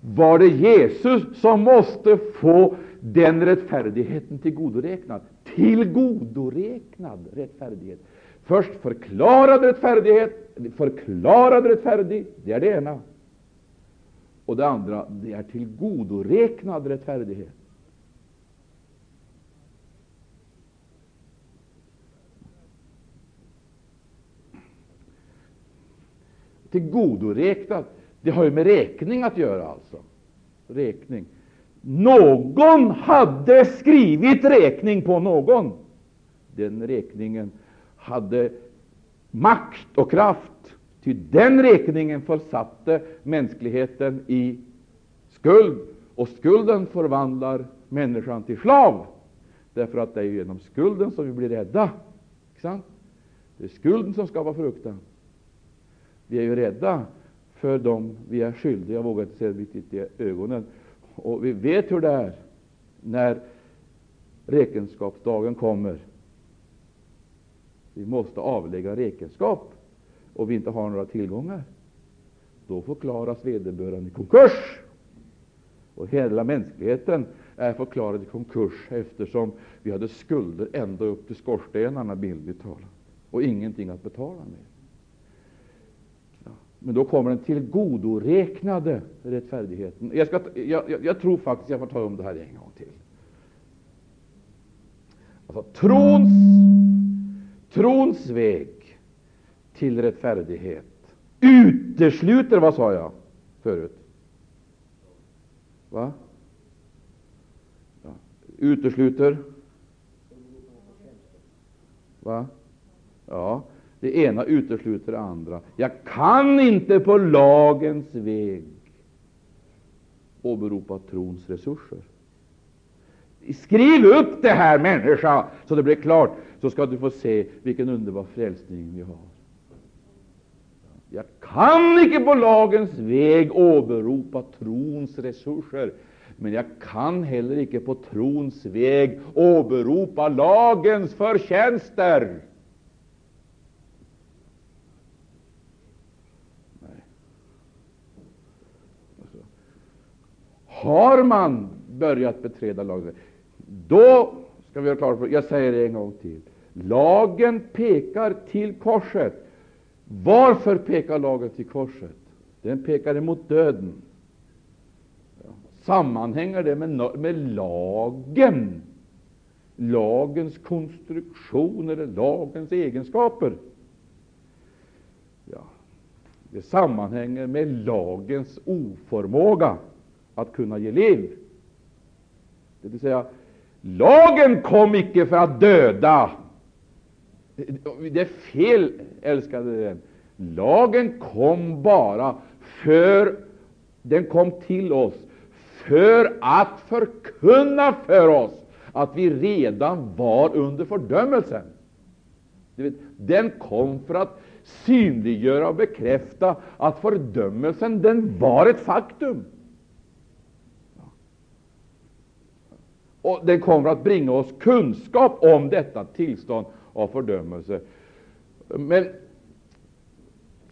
Var det Jesus som måste få den rättfärdigheten tillgodoräknad? Tillgodoräknad rättfärdighet. Först förklarad rättfärdighet, förklarad rättfärdig, det är det ena. Och det andra, det är tillgodoräknad rättfärdighet. Tillgodoräknad, det har ju med räkning att göra alltså. Räkning. Någon hade skrivit räkning på någon. Den räkningen hade makt och kraft Ty den räkningen försatte mänskligheten i skuld, och skulden förvandlar människan till slav. Därför att det är genom skulden som vi blir rädda. Det är skulden som skapar fruktan. Vi är ju rädda för dem vi är skyldiga, jag vågar inte se riktigt i ögonen. Och vi vet hur det är när räkenskapsdagen kommer. Vi måste avlägga räkenskap och vi inte har några tillgångar, då förklaras vederbörande i konkurs. Och hela mänskligheten är förklarad i konkurs eftersom vi hade skulder ända upp till skorstenarna, bildligt talat, och ingenting att betala med. Men då kommer den tillgodoräknade rättfärdigheten. Jag, ska, jag, jag, jag tror faktiskt jag får ta om det här en gång till. Alltså, trons, trons väg till rättfärdighet utesluter, vad sa jag förut? Va? Ja. Utesluter? Va? Ja, det ena utesluter det andra. Jag kan inte på lagens väg åberopa trons resurser. Skriv upp det här, människa, så det blir klart, så ska du få se vilken underbar frälsning vi har. Jag kan icke på lagens väg åberopa trons resurser, men jag kan heller icke på trons väg åberopa lagens förtjänster. Har man börjat beträda lagen, då ska vi göra klart för Jag säger det en gång till. Lagen pekar till korset. Varför pekar lagen till korset? Den pekar emot döden. Sammanhänger det med, med lagen? Lagens konstruktion eller lagens egenskaper? Ja, det sammanhänger med lagens oförmåga att kunna ge liv. Det vill säga, lagen kom icke för att döda. Det är fel, älskade vän. Lagen kom bara för den kom till oss för att förkunna för oss att vi redan var under fördömelsen. Den kom för att synliggöra och bekräfta att fördömelsen den var ett faktum. Och den kommer att bringa oss kunskap om detta tillstånd av fördömelse. Men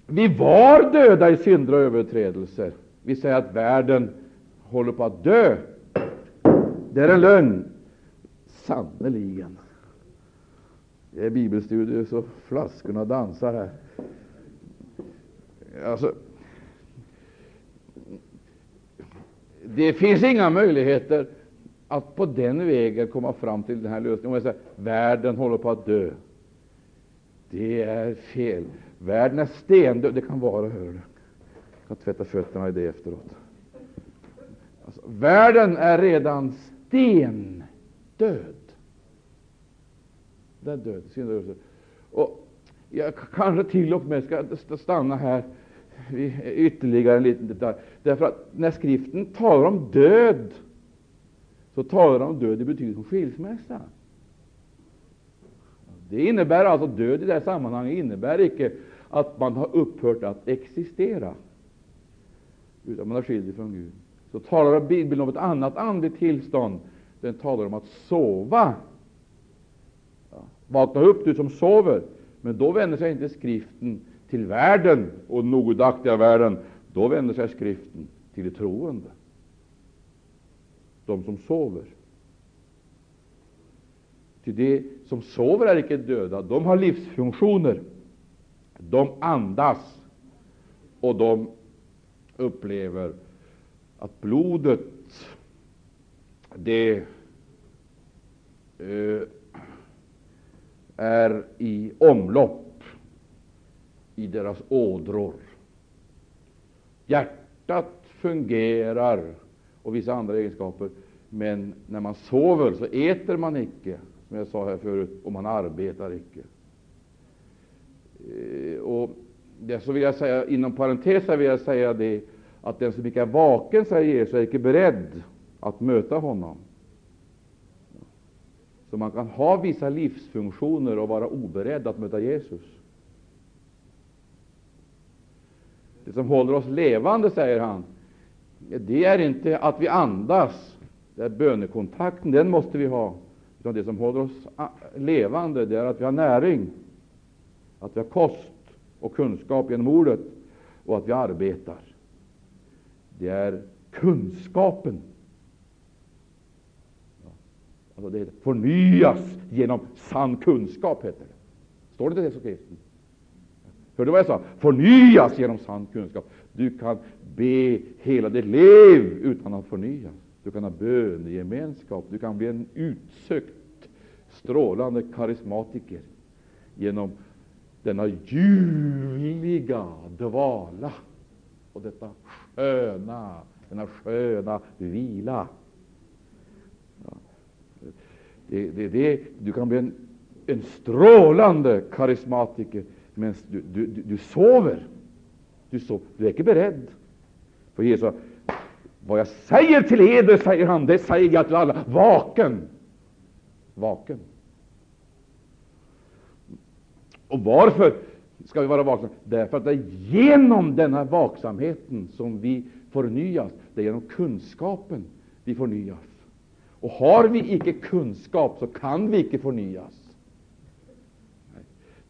vi var döda i synder och överträdelser. Vi säger att världen håller på att dö. Det är en lögn. Sannerligen. Det är bibelstudier så flaskorna dansar här. Alltså, det finns inga möjligheter att på den vägen komma fram till den här lösningen. Om säger, världen håller på att dö. Det är fel. Världen är stendöd. Det kan vara, hör du. Jag kan tvätta fötterna i det efteråt. Alltså, världen är redan stendöd. Den är död. Och jag kanske till och med ska stanna här ytterligare en liten detalj. Därför att när skriften talar om död, så talar han om död i betydelsen skilsmässa. Det innebär alltså död i det här sammanhanget innebär icke att man har upphört att existera, utan man har skilt från Gud. Så talar Bibeln om ett annat andligt tillstånd. Den talar om att sova. Vakna upp, du som sover. Men då vänder sig inte skriften till världen och den ogudaktiga världen. Då vänder sig skriften till de troende, de som sover. Till de som sover är icke döda, de har livsfunktioner. De andas och de upplever att blodet det eh, är i omlopp i deras ådror. Hjärtat fungerar och vissa andra egenskaper, men när man sover så äter man icke, som jag sa här förut, och man arbetar icke. Eh, och så vill jag säga, inom parentes vill jag säga det, att den som icke är vaken, säger Jesus, är icke beredd att möta honom. Så man kan ha vissa livsfunktioner och vara oberedd att möta Jesus. Det som håller oss levande, säger han, det är inte att vi andas, det är bönekontakten, den måste vi ha. Utan det som håller oss ah, levande, det är att vi har näring, att vi har kost och kunskap genom ordet och att vi arbetar. Det är kunskapen. Alltså det förnyas genom sann kunskap, heter det. Står det inte det så kristen? Hörde du vad jag sa? Förnyas genom sann kunskap. Du kan be hela ditt liv utan att förnyas. Du kan ha bönegemenskap. Du kan bli en utsökt, strålande karismatiker genom denna ljuvliga dvala och detta sköna, denna sköna vila. Ja. Det, det, det, du kan bli en, en strålande karismatiker medan du, du, du, du, sover. Du, sover. du är inte beredd. För Jesus vad jag säger till eder, säger han, det säger jag till alla. Vaken. Vaken. Och varför ska vi vara vakna? Därför att det är genom denna vaksamheten som vi förnyas. Det är genom kunskapen vi förnyas. Och har vi icke kunskap, så kan vi icke förnyas.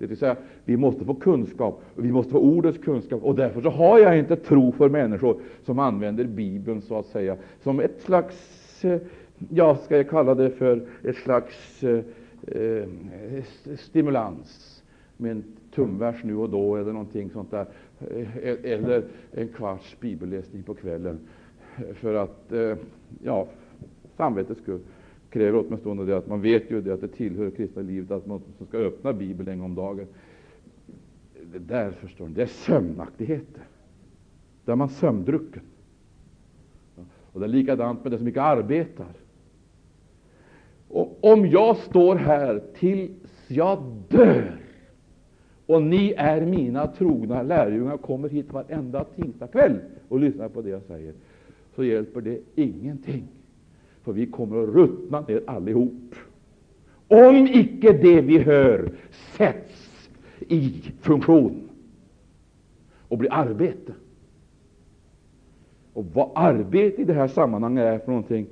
Det vill säga, vi måste få kunskap, och vi måste få ordets kunskap. Och därför så har jag inte tro för människor som använder Bibeln så att säga som ett slags, eh, ja, ska jag kalla det för ett slags eh, eh stimulans med en tumvers nu och då eller någonting sånt där, eh, eller en kvarts bibelläsning på kvällen för att, ja, samvetets skull kräver åtminstone det att man vet ju det att det tillhör kristna livet att man ska öppna Bibeln en gång om dagen. Det där förstår ni, det är sömnaktigheter. Där är man sömndrucken. Och det är likadant med det som icke arbetar. Och om jag står här tills jag dör och ni är mina trogna lärjungar kommer hit varenda tingsdagskväll och lyssnar på det jag säger, så hjälper det ingenting. För vi kommer att ruttna ner allihop. Om icke det vi hör sätts i funktion och blir arbete. Och vad arbete i det här sammanhanget är för någonting,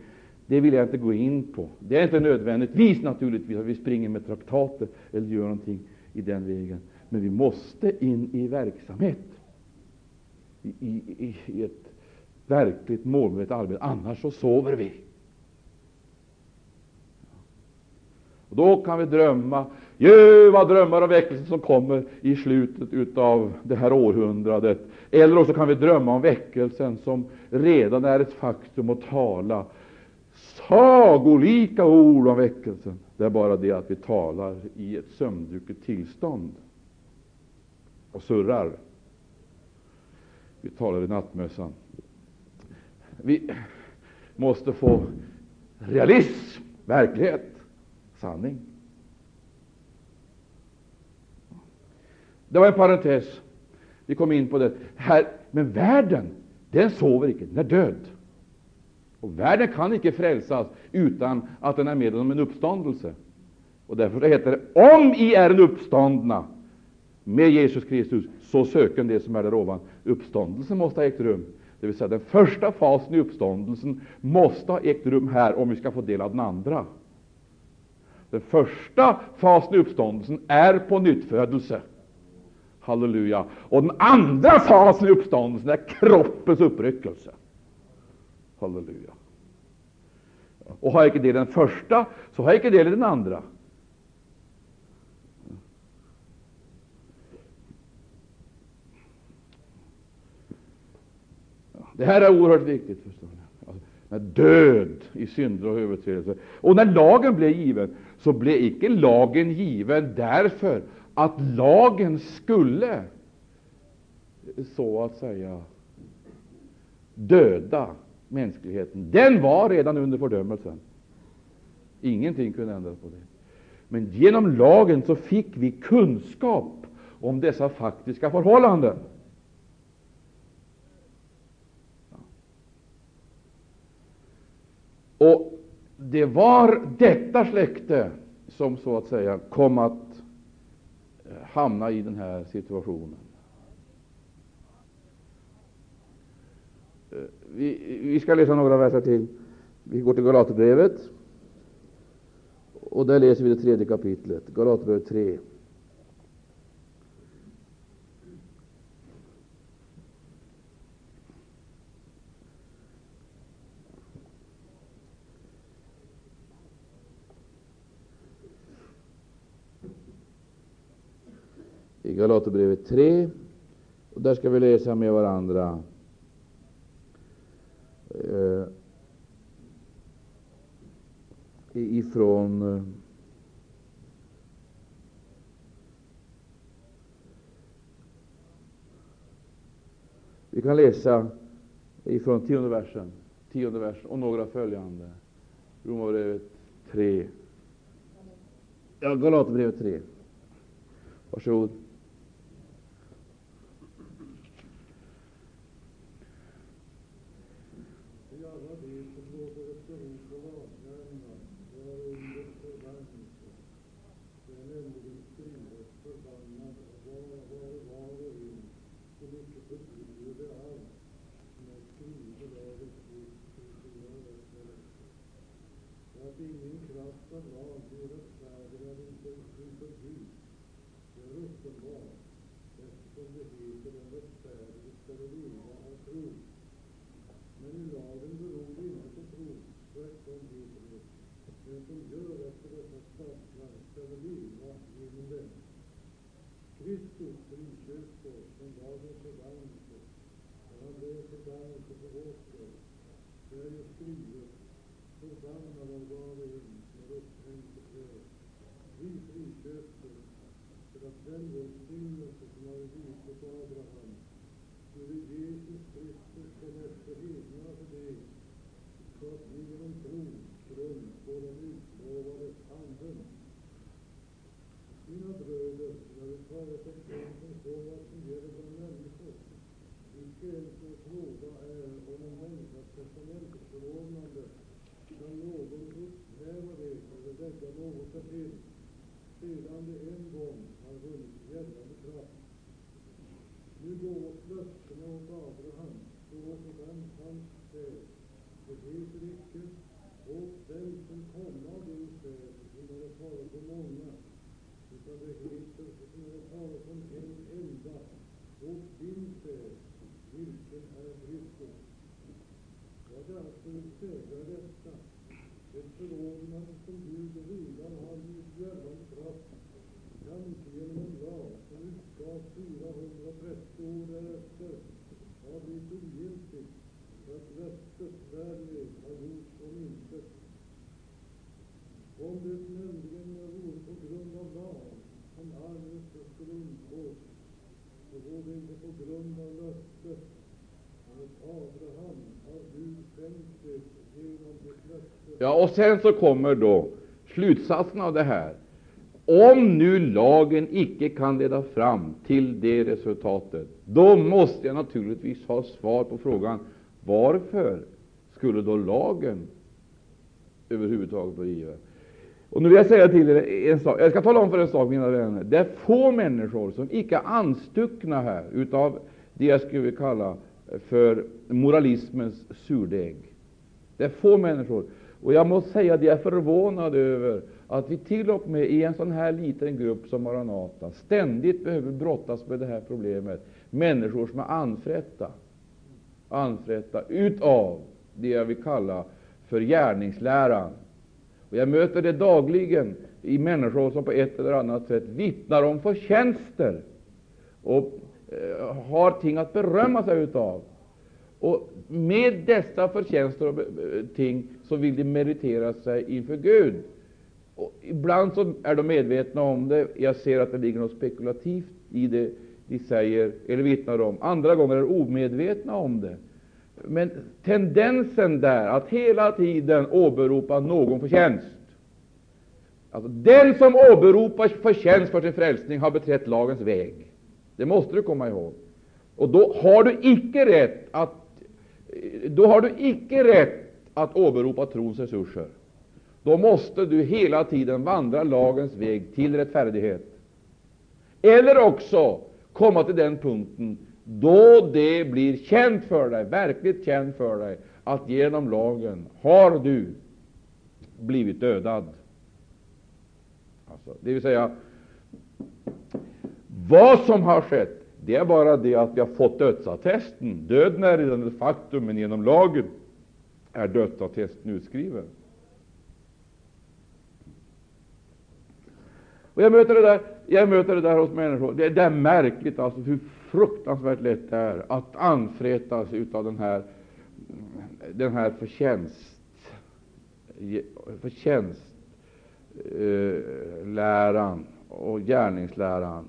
det vill jag inte gå in på. Det är inte nödvändigtvis naturligtvis att vi springer med traktater eller gör någonting i den vägen. Men vi måste in i verksamhet, i, i, i ett verkligt målmedvetet arbete. Annars så sover vi. Och då kan vi drömma ljuva drömmar om väckelsen som kommer i slutet av det här århundradet. Eller också kan vi drömma om väckelsen som redan är ett faktum och tala sagolika ord om väckelsen. Det är bara det att vi talar i ett sömndrucket tillstånd och surrar. Vi talar i nattmössan. Vi måste få realism, verklighet, sanning. Det var en parentes. Vi kom in på det. Här, men världen, den sover icke, den är död. Och världen kan icke frälsas utan att den är med om en uppståndelse. Och därför heter det, om I är en uppståndna med Jesus Kristus, så söken det som är där ovan. Uppståndelsen måste ha ägt rum. Det vill säga den första fasen i uppståndelsen måste ha ägt rum här om vi ska få del av den andra. Den första fasen i uppståndelsen är på nyttfödelse. Halleluja. Och den andra fasen i uppståndelsen är kroppens uppryckelse. Halleluja. Och har jag icke det i den första, så har jag icke det i den andra. Det här är oerhört viktigt. förstår ni. Alltså, död i synder och överträdelser. Och när lagen blev given, så blev icke lagen given därför att lagen skulle, så att säga, döda mänskligheten. Den var redan under fördömelsen. Ingenting kunde ändras på det. Men genom lagen så fick vi kunskap om dessa faktiska förhållanden. Och det var detta släkte som så att säga kom att eh, hamna i den här situationen. Eh, vi, vi ska läsa några verser till. Vi går till Galaterbrevet. Och där läser vi det tredje kapitlet, Galaterbrevet 3. I Galaterbrevet 3. Och där ska vi läsa med varandra eh, ifrån eh, Vi kan läsa ifrån tionde versen, tionde versen och några följande. Romarbrevet 3. Ja, Galaterbrevet 3. Varsågod. Förbannad är var och en som är upphängd på träd. Vi friköptes för att den välsignelse som hade givits Abraham skulle Jesus Kristus kom efter hedningarna för så att vi genom tro skulle undgå den utlovade anden. Mina bröder, när vi talat om konsten så vad sedan det en gång har vunnit gällande kraft. Nu gås löftena åt Abraham, så åt den hans säd. Det heter icke, åt den som komma av din säd, innan det talas om många, utan det heter, innan det talas om en enda, åt din säd, vilken är Kristus. Vad jag alltså vill säga är detta, ett förordnande som Gud redan har givit gällande kraft, kan inte genom en lag som utgavs 430 år därefter har blivit ogiltig, för att löftet därmed har gjorts om intet. Om det nämligen vore på grund av lag som arvet skulle undgås, så vore det inte på grund av löftet, men att Abraham har Gud skänkt det genom sitt löfte. Ja, och sen så kommer då slutsatsen av det här. Om nu lagen icke kan leda fram till det resultatet, då måste jag naturligtvis ha svar på frågan varför skulle då lagen överhuvudtaget vara given? Och nu vill jag säga till er en sak. Jag ska tala om för er en sak, mina vänner. Det är få människor som icke är anstuckna här utav det jag skulle kalla för moralismens surdeg. Det är få människor. Och jag måste säga att jag är förvånad över att vi till och med i en sån här liten grupp som Maranata ständigt behöver brottas med det här problemet. Människor som är anfrätta, anfrätta utav det jag vill kalla för gärningsläran. Och jag möter det dagligen i människor som på ett eller annat sätt vittnar om förtjänster och eh, har ting att berömma sig utav. Och med dessa förtjänster och eh, ting så vill de meritera sig inför Gud. Och ibland så är de medvetna om det. Jag ser att det ligger något spekulativt i det de säger eller vittnar om. Andra gånger är de omedvetna om det. Men tendensen där att hela tiden åberopa någon förtjänst Alltså, den som åberopar förtjänst för sin frälsning har beträtt lagens väg. Det måste du komma ihåg. Och då har du icke rätt att, då har du icke rätt att åberopa trons resurser. Då måste du hela tiden vandra lagens väg till rättfärdighet. Eller också komma till den punkten då det blir känt för dig, verkligt känt för dig, att genom lagen har du blivit dödad. Alltså, det vill säga, vad som har skett, det är bara det att vi har fått dödsattesten. Döden är redan ett faktum, men genom lagen är dödsattesten utskriven. Och jag möter det där, jag möter det där hos människor. Det, det är märkligt alltså hur fruktansvärt lätt det är att anfrätas av den här, den här förtjänst, förtjänstläran eh, och gärningsläran.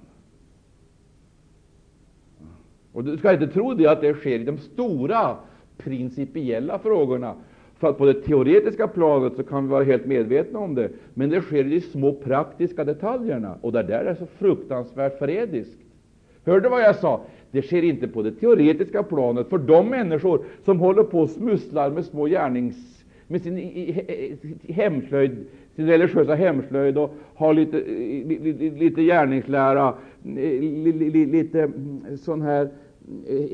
Och du ska inte tro det att det sker i de stora principiella frågorna. För att på det teoretiska planet så kan vi vara helt medvetna om det, men det sker i de små praktiska detaljerna, och det där är så fruktansvärt förrädiskt. Hörde vad jag sa? Det sker inte på det teoretiska planet för de människor som håller på och smusslar med små gärnings med sin hemslöjd, sin religiösa hemslöjd och har lite, lite, lite gärningslära, eh, lite mm, sån här eh,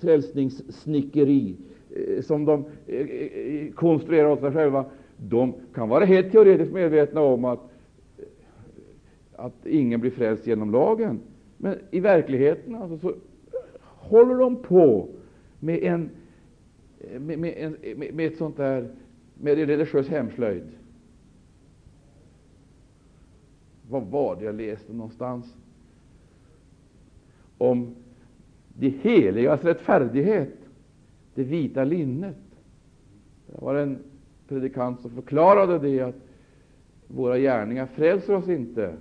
frälsningssnickeri Eh, som de eh, eh, konstruerar åt sig själva. De kan vara helt teoretiskt medvetna om att, att ingen blir frälst genom lagen. Men i verkligheten alltså, så håller de på med, en, med, med, en, med, med ett sånt där, med en religiös hemslöjd. Vad var det jag läste någonstans? Om de heligas rättfärdighet, det vita linnet. Det var en predikant som förklarade det att våra gärningar frälser oss inte,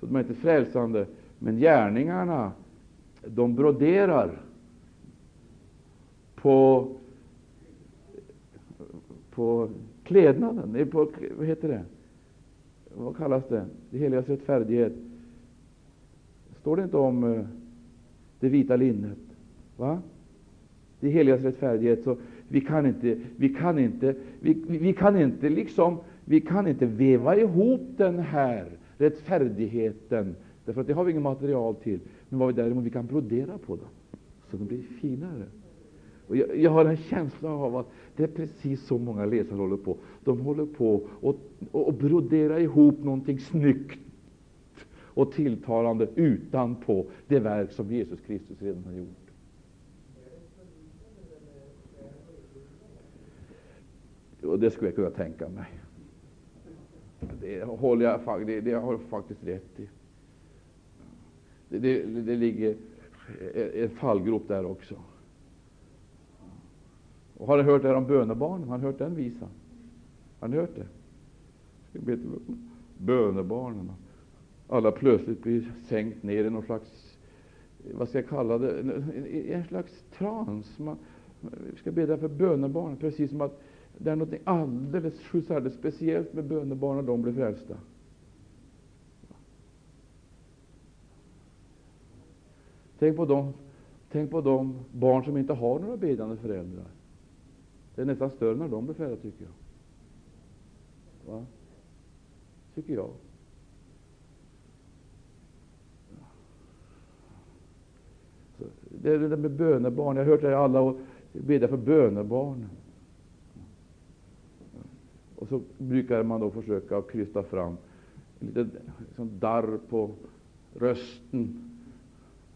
så de är inte frälsande, men gärningarna, de broderar på, på klädnaden, på, vad heter det? Vad kallas det? Det heligas rättfärdighet. Står det inte om eh, det vita linnet? Va? Det heligas rättfärdighet. Så vi kan inte, vi kan inte, vi, vi kan inte liksom, vi kan inte veva ihop den här rättfärdigheten, därför att det har vi inget material till. Men vad vi däremot vi kan brodera på den, så den blir finare. Och jag, jag, har en känsla av att det är precis så många läsare håller på. De håller på och, och, och brodera ihop någonting snyggt och tilltalande utanpå det verk som Jesus Kristus redan har gjort. Och det skulle jag kunna tänka mig. Det håller jag, det, det har jag faktiskt rätt i. Det, det, det ligger en fallgrop där också. Och har ni hört det här om bönebarnen? Har ni hört den visan? Har ni hört det? Bönebarnen. Alla plötsligt blir sänkt ner i någon slags, vad ska jag kalla det, en slags trans. Man, vi ska bedja för bönebarnen, precis som att det är något alldeles, alldeles speciellt med bönebarn när de blir frälsta. Tänk på, de, tänk på de barn som inte har några bedjande föräldrar. Det är nästan större när de blir frälsta, tycker jag. Va? Tycker jag. Så det är det där med bönebarn. Jag har hört det alla och bedja för bönebarnen. Och så brukar man då försöka krysta fram lite liksom darr på rösten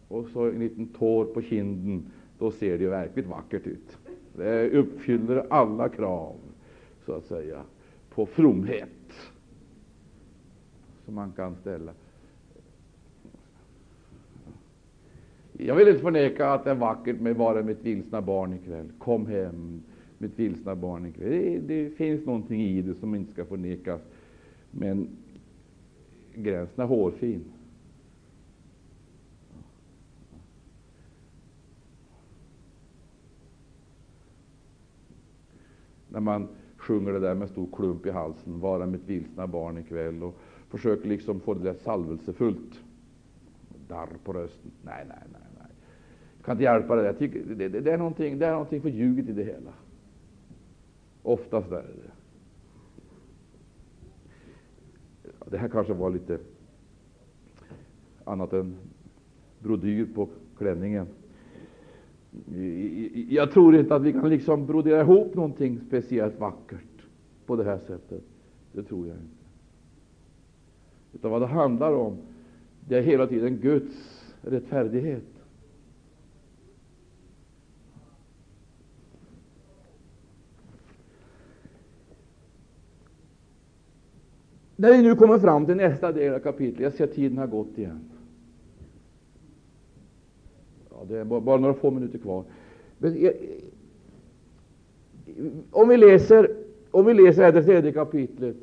och så en liten tår på kinden. Då ser det ju verkligt vackert ut. Det uppfyller alla krav, så att säga, på fromhet som man kan ställa. Jag vill inte förneka att det är vackert med bara mitt vilsna barn ikväll. Kom hem, mitt vilsna barn ikväll. Det, det finns någonting i det som inte ska förnekas, men gränsen är hårfin. när man sjunger det där med stor klump i halsen, vara mitt vilsna barn ikväll, och försöker liksom få det där salvelsefullt. Darr på rösten. Nej, nej, nej. nej. Jag kan inte hjälpa det. Jag tycker, det, det, det, är någonting, det är någonting förljuget i det hela. Oftast är det det. Här kanske var lite annat än brodyr på klänningen. Jag tror inte att vi kan liksom brodera ihop någonting speciellt vackert på det här sättet. Det tror jag inte. Utan vad det handlar om, det är hela tiden Guds rättfärdighet. När vi nu kommer fram till nästa del av kapitlet, jag ser att tiden har gått igen. Ja, det är bara några få minuter kvar. Om vi läser, om vi läser det tredje kapitlet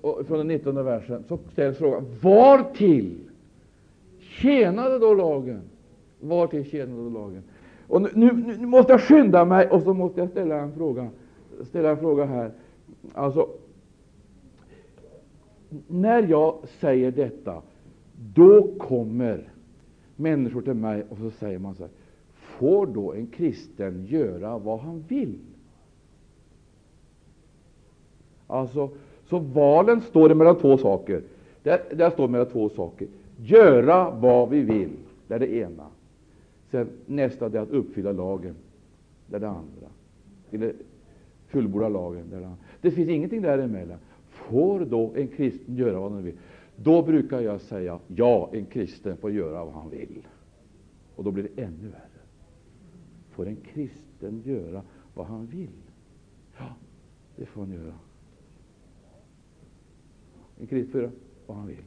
från den 19 versen, så ställs frågan var till tjänade då lagen? Var till tjänade då lagen? Och nu, nu, nu, måste jag skynda mig och så måste jag ställa en fråga, ställa en fråga här. Alltså, när jag säger detta, då kommer människor till mig och så säger man så här, får då en kristen göra vad han vill? Alltså, så valen står mellan två saker. Där, där står mellan två saker. Göra vad vi vill, det är det ena. Sen nästa det är att uppfylla lagen, det är det andra. Eller fullborda lagen, det är det andra. Det finns ingenting däremellan. Får då en kristen göra vad han vill? Då brukar jag säga ja, en kristen får göra vad han vill. Och då blir det ännu värre. får en kristen göra vad han vill. Ja, det får han göra. En kristen får göra vad han vill.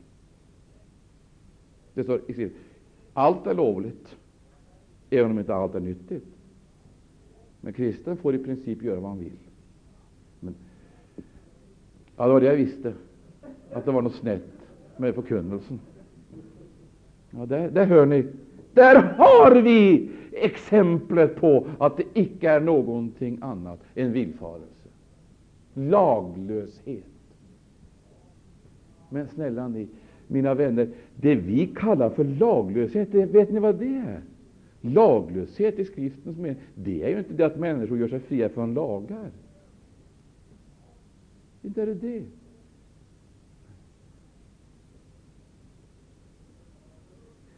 Det står i skriften. allt är lovligt, även om inte allt är nyttigt. Men kristen får i princip göra vad han vill. Ja, det var det jag visste, att det var något snett med förkunnelsen. Ja, där, där hör ni. Där har vi exemplet på att det icke är någonting annat än villfarelse. Laglöshet. Men snälla ni, mina vänner, det vi kallar för laglöshet, det, vet ni vad det är? Laglöshet i skriftens mening, det är ju inte det att människor gör sig fria från lagar. Inte är det det.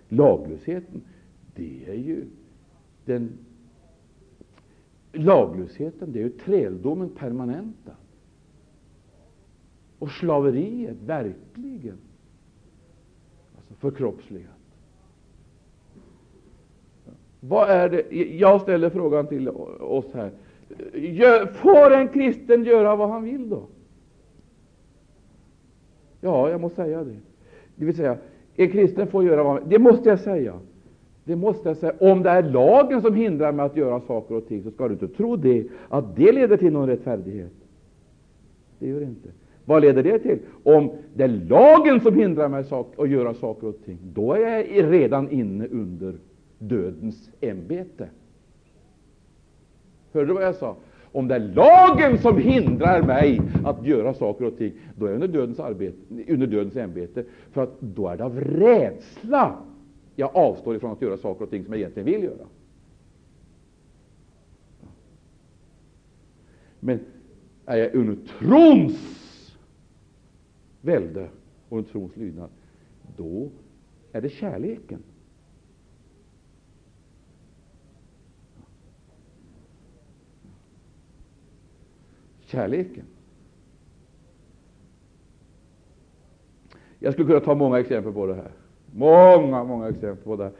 Laglösheten, det är ju den Laglösheten, det är ju träldomen permanenta. Och slaveriet, verkligen alltså förkroppsligat. Vad är det? Jag ställer frågan till oss här. Får en kristen göra vad han vill då? Ja, jag måste säga det. Det vill säga, en kristen får göra vad. Det måste jag säga. Det måste jag säga. Om det är lagen som hindrar mig att göra saker och ting, så ska du inte tro det, att det leder till någon rättfärdighet. Det gör det inte. Vad leder det till? Om det är lagen som hindrar mig att göra saker och ting, då är jag redan inne under dödens ämbete. Hörde du vad jag sa? Om det är lagen som hindrar mig att göra saker och ting, då är jag under dödens, arbete, under dödens ämbete. För att då är det av rädsla jag avstår ifrån att göra saker och ting som jag egentligen vill göra. Men är jag under trons välde och under trons lydnad, då är det kärleken. Kärleken. Jag skulle kunna ta många exempel på det här. Många, många exempel på det.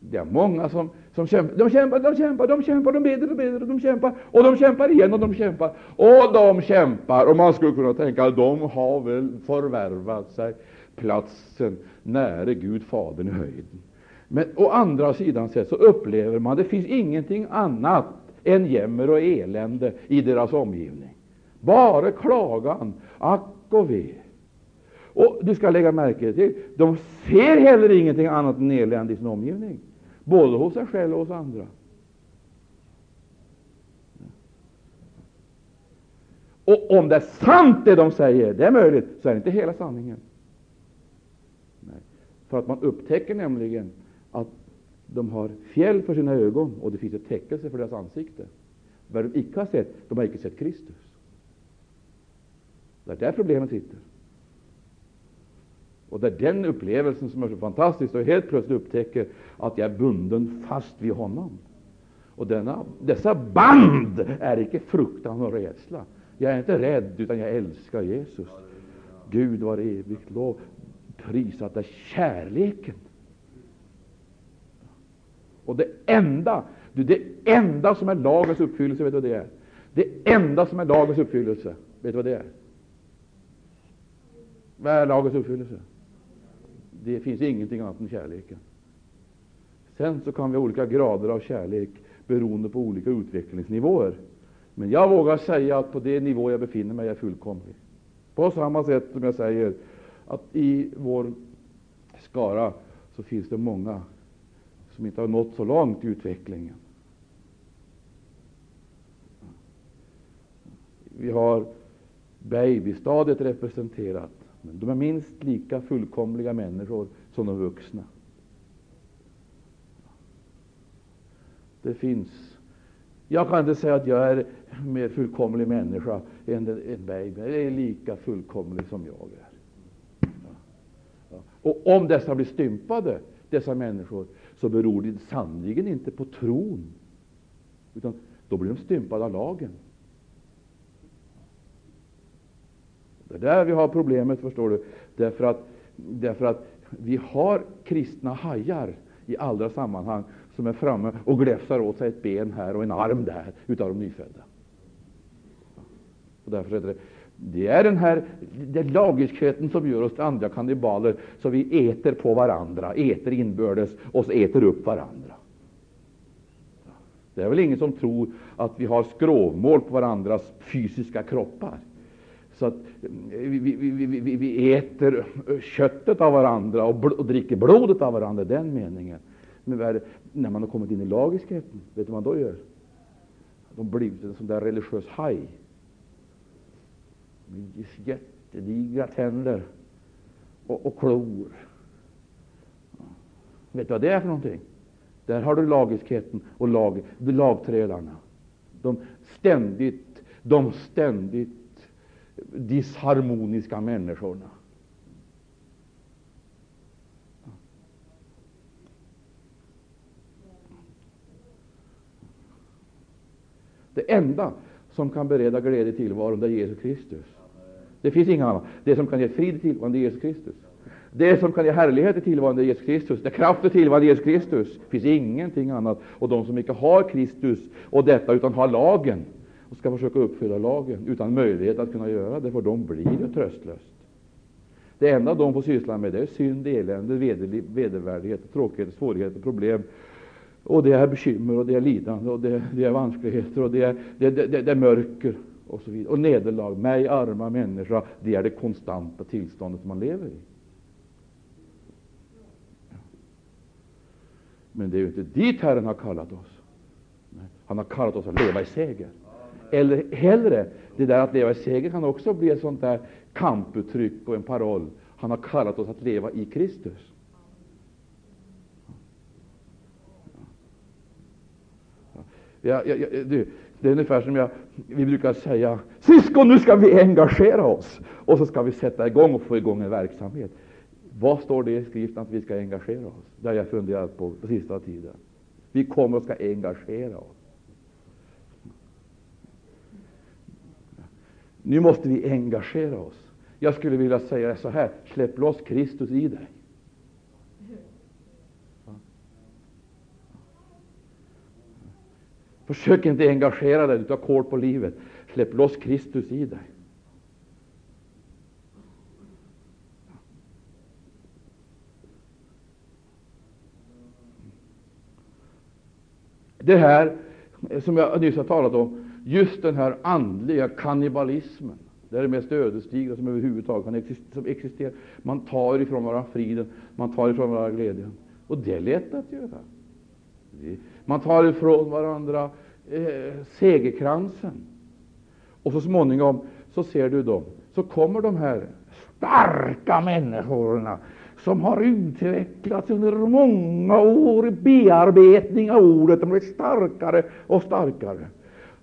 Det är många som, som kämpar. De kämpar, de kämpar, de kämpar, de beder, de beder, de kämpar. Och de kämpar igen och de kämpar. Och de kämpar. Och man skulle kunna tänka att de har väl förvärvat sig platsen nära Gud Fadern i höjden. Men å andra sidan sett så upplever man att det finns ingenting annat än jämmer och elände i deras omgivning. Bara klagan, ack och ve. Och du ska lägga märke till, de ser heller ingenting annat än elände i sin omgivning, både hos sig själva och hos andra. Och om det är sant det de säger, det är möjligt, så är det inte hela sanningen. Nej. För att man upptäcker nämligen de har fjäll för sina ögon och det finns ett täckelse för deras ansikte. Vad de icke har sett, de har icke sett Kristus. Det är där problemet sitter. Och det är den upplevelsen som är så fantastisk, och helt plötsligt upptäcker att jag är bunden fast vid honom. Och denna, dessa band är icke fruktan och rädsla. Jag är inte rädd, utan jag älskar Jesus. Gud var evigt lov. Prisat är kärleken. Och det enda, det enda som är lagens uppfyllelse, vet du vad det är? Det enda som är lagens uppfyllelse, vet du vad det är? Vad är lagens uppfyllelse? Det finns ingenting annat än kärleken. Sen så kan vi ha olika grader av kärlek beroende på olika utvecklingsnivåer. Men jag vågar säga att på det nivå jag befinner mig är jag fullkomlig. På samma sätt som jag säger att i vår skara så finns det många som inte har nått så långt i utvecklingen. Vi har babystadiet representerat, men de är minst lika fullkomliga människor som de vuxna. Det finns jag kan inte säga att jag är en mer fullkomlig människa än en baby. Jag är lika fullkomlig som jag är. Ja. Och om dessa blir stympade, dessa människor, så beror det sannerligen inte på tron, utan då blir de stympade av lagen. Det är där vi har problemet, förstår du. Därför att, därför att vi har kristna hajar i andra sammanhang som är framme och gläfsar åt sig ett ben här och en arm där utav de nyfödda. Och därför är det, det är den här det lagiskheten som gör oss till andra kannibaler, så vi äter på varandra, äter inbördes och så äter upp varandra. Det är väl ingen som tror att vi har skrovmål på varandras fysiska kroppar. Så att eh, vi, vi, vi, vi, äter köttet av varandra och, bl och dricker blodet av varandra i den meningen. Men när man har kommit in i lagiskheten, vet du vad man då gör? De blir en sån där religiös haj. Jättedigra tänder och, och klor. Vet du vad det är för någonting? Där har du lagiskheten och lag, lagträdarna. De ständigt, de ständigt disharmoniska människorna. Det enda som kan bereda glädje i tillvaron, det är Jesus Kristus. Det finns inga annat. Det som kan ge frid i tillvaron, är Jesus Kristus. Det som kan ge härlighet i tillvaron, är Jesus Kristus. Det kraft i tillvaron, är Jesus Kristus. Det finns ingenting annat. Och de som inte har Kristus och detta, utan har lagen, och ska försöka uppfylla lagen utan möjlighet att kunna göra det, för de blir ju tröstlöst. Det enda de får syssla med det är synd, elände, vedervärdighet, tråkigheter, svårigheter, problem. Och det är bekymmer, och det är lidande, och det, det är vanskligheter, och det är, det, det, det, är mörker, och så vidare. Och nederlag. Mig, arma människa, det är det konstanta tillståndet man lever i. Men det är ju inte dit Herren har kallat oss. Han har kallat oss att leva i seger. Eller hellre, det där att leva i seger kan också bli ett sånt där kamputtryck och en paroll. Han har kallat oss att leva i Kristus. Ja, ja, ja, du, det är ungefär som jag, vi brukar säga syskon, nu ska vi engagera oss. Och så ska vi sätta igång och få igång en verksamhet. Vad står det i skriften att vi ska engagera oss? Det har jag funderat på på sista tiden. Vi kommer och ska engagera oss. Nu måste vi engagera oss. Jag skulle vilja säga så här, släpp loss Kristus i dig. Försök inte engagera dig, du tar kål på livet. Släpp loss Kristus i dig. Det här som jag nyss har talat om, just den här andliga kannibalismen, det är det mest ödesdigra som överhuvudtaget kan existera. Man tar ifrån varandra friden, man tar ifrån varandra glädjen. Och det är lätt att göra. Man tar ifrån varandra eh, segerkransen. Och så småningom så ser du dem, så kommer de här starka människorna som har utvecklats under många år i bearbetning av ordet. De blir starkare och starkare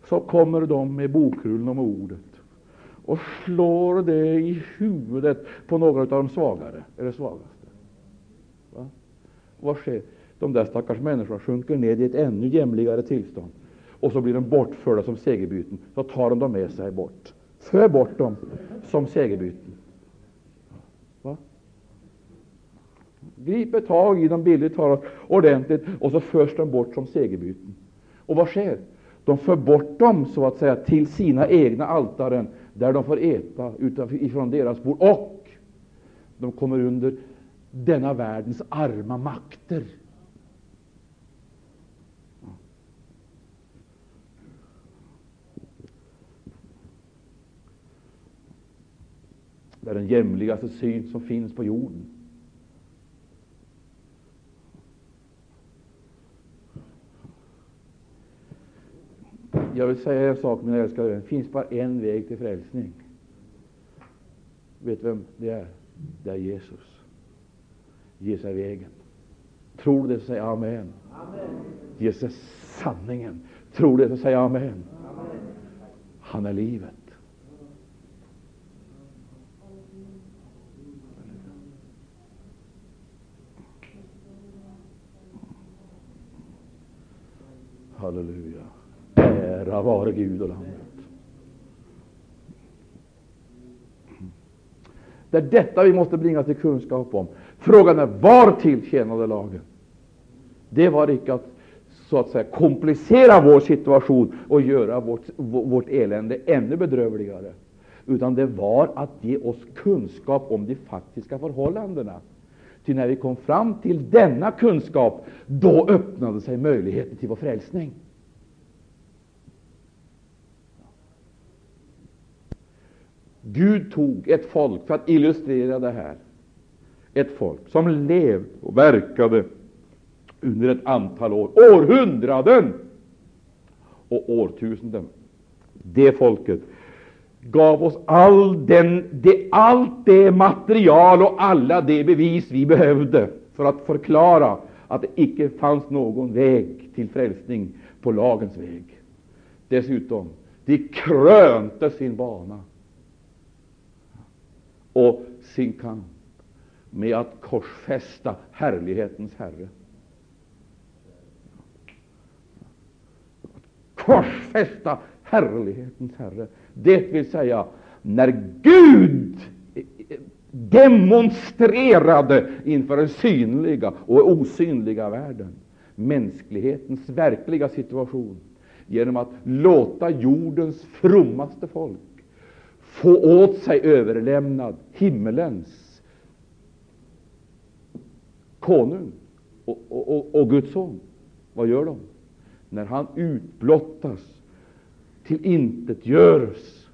så kommer de med bokrullen om ordet och slår det i huvudet på några av de svagare, eller svagaste. Va? Vad sker? De där stackars människorna sjunker ned i ett ännu jämligare tillstånd. Och så blir de bortförda som segerbyten. Så tar de dem med sig bort. För bort dem som segerbyten. Va? Griper tag i dem, billigt talat, ordentligt, och så förs de bort som segerbyten. Och vad sker? De för bort dem så att säga till sina egna altaren, där de får äta ifrån deras bord. Och de kommer under denna världens arma makter. Det är den jämligaste syn som finns på jorden. Jag vill säga en sak, mina älskade vänner. Det finns bara en väg till frälsning. Vet du vem det är? Det är Jesus. Jesus är vägen. Tror du det, så säg amen. amen. Jesus är sanningen. Tror du det, så säg amen. amen. Han är livet. Halleluja. Ära vare Gud och Lammet. Det är detta vi måste bringa till kunskap om. Frågan är var till tjänade lagen. Det var icke att så att säga komplicera vår situation och göra vårt, vårt elände ännu bedrövligare, utan det var att ge oss kunskap om de faktiska förhållandena. Ty när vi kom fram till denna kunskap, då öppnade sig möjligheten till vår frälsning. Gud tog ett folk, för att illustrera det här, ett folk som levde och verkade under ett antal år, århundraden och årtusenden. Det folket gav oss all den, det, allt det material och alla de bevis vi behövde för att förklara att det icke fanns någon väg till frälsning på lagens väg. Dessutom, de krönte sin bana och sin kamp med att korsfästa härlighetens Herre. Korsfästa härlighetens Herre. Det vill säga, när Gud demonstrerade inför den synliga och osynliga världen mänsklighetens verkliga situation genom att låta jordens frommaste folk få åt sig överlämnad himmelens konung och, och, och, och Guds son. Vad gör de? När han utblottas, till intetgörs,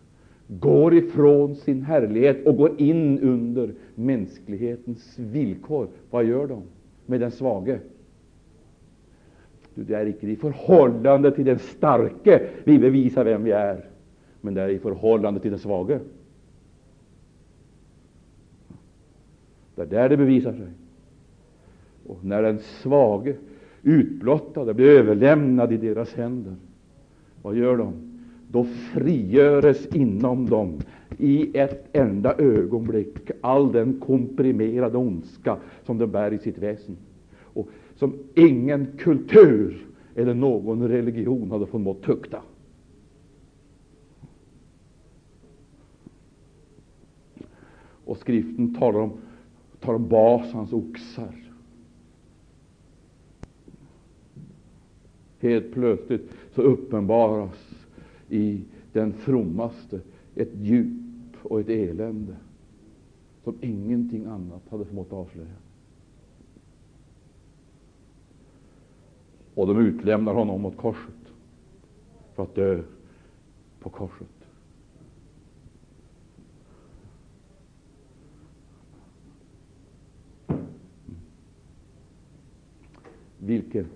går ifrån sin härlighet och går in under mänsklighetens villkor. Vad gör de med den svage? Det är icke i förhållande till den starke vi bevisar vem vi är men det är i förhållande till den svage. Det är där det bevisar sig. Och när den svage, utblottade, blir överlämnad i deras händer, vad gör de? Då frigöres inom dem i ett enda ögonblick all den komprimerade ondska som de bär i sitt väsen och som ingen kultur eller någon religion hade förmått tukta. Och skriften talar om, talar om Basans oxar. Helt plötsligt så uppenbaras i den frommaste ett djup och ett elände som ingenting annat hade förmått avslöja. Och de utlämnar honom åt korset för att dö på korset. Vilken,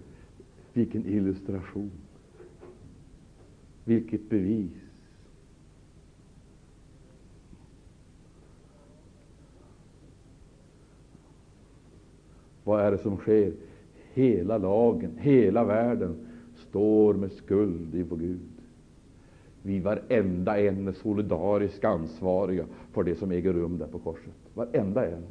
vilken illustration! Vilket bevis! Vad är det som sker? Hela lagen, hela världen står med skuld inför Gud. Vi varenda en är solidariskt ansvariga för det som äger rum där på korset. Varenda en.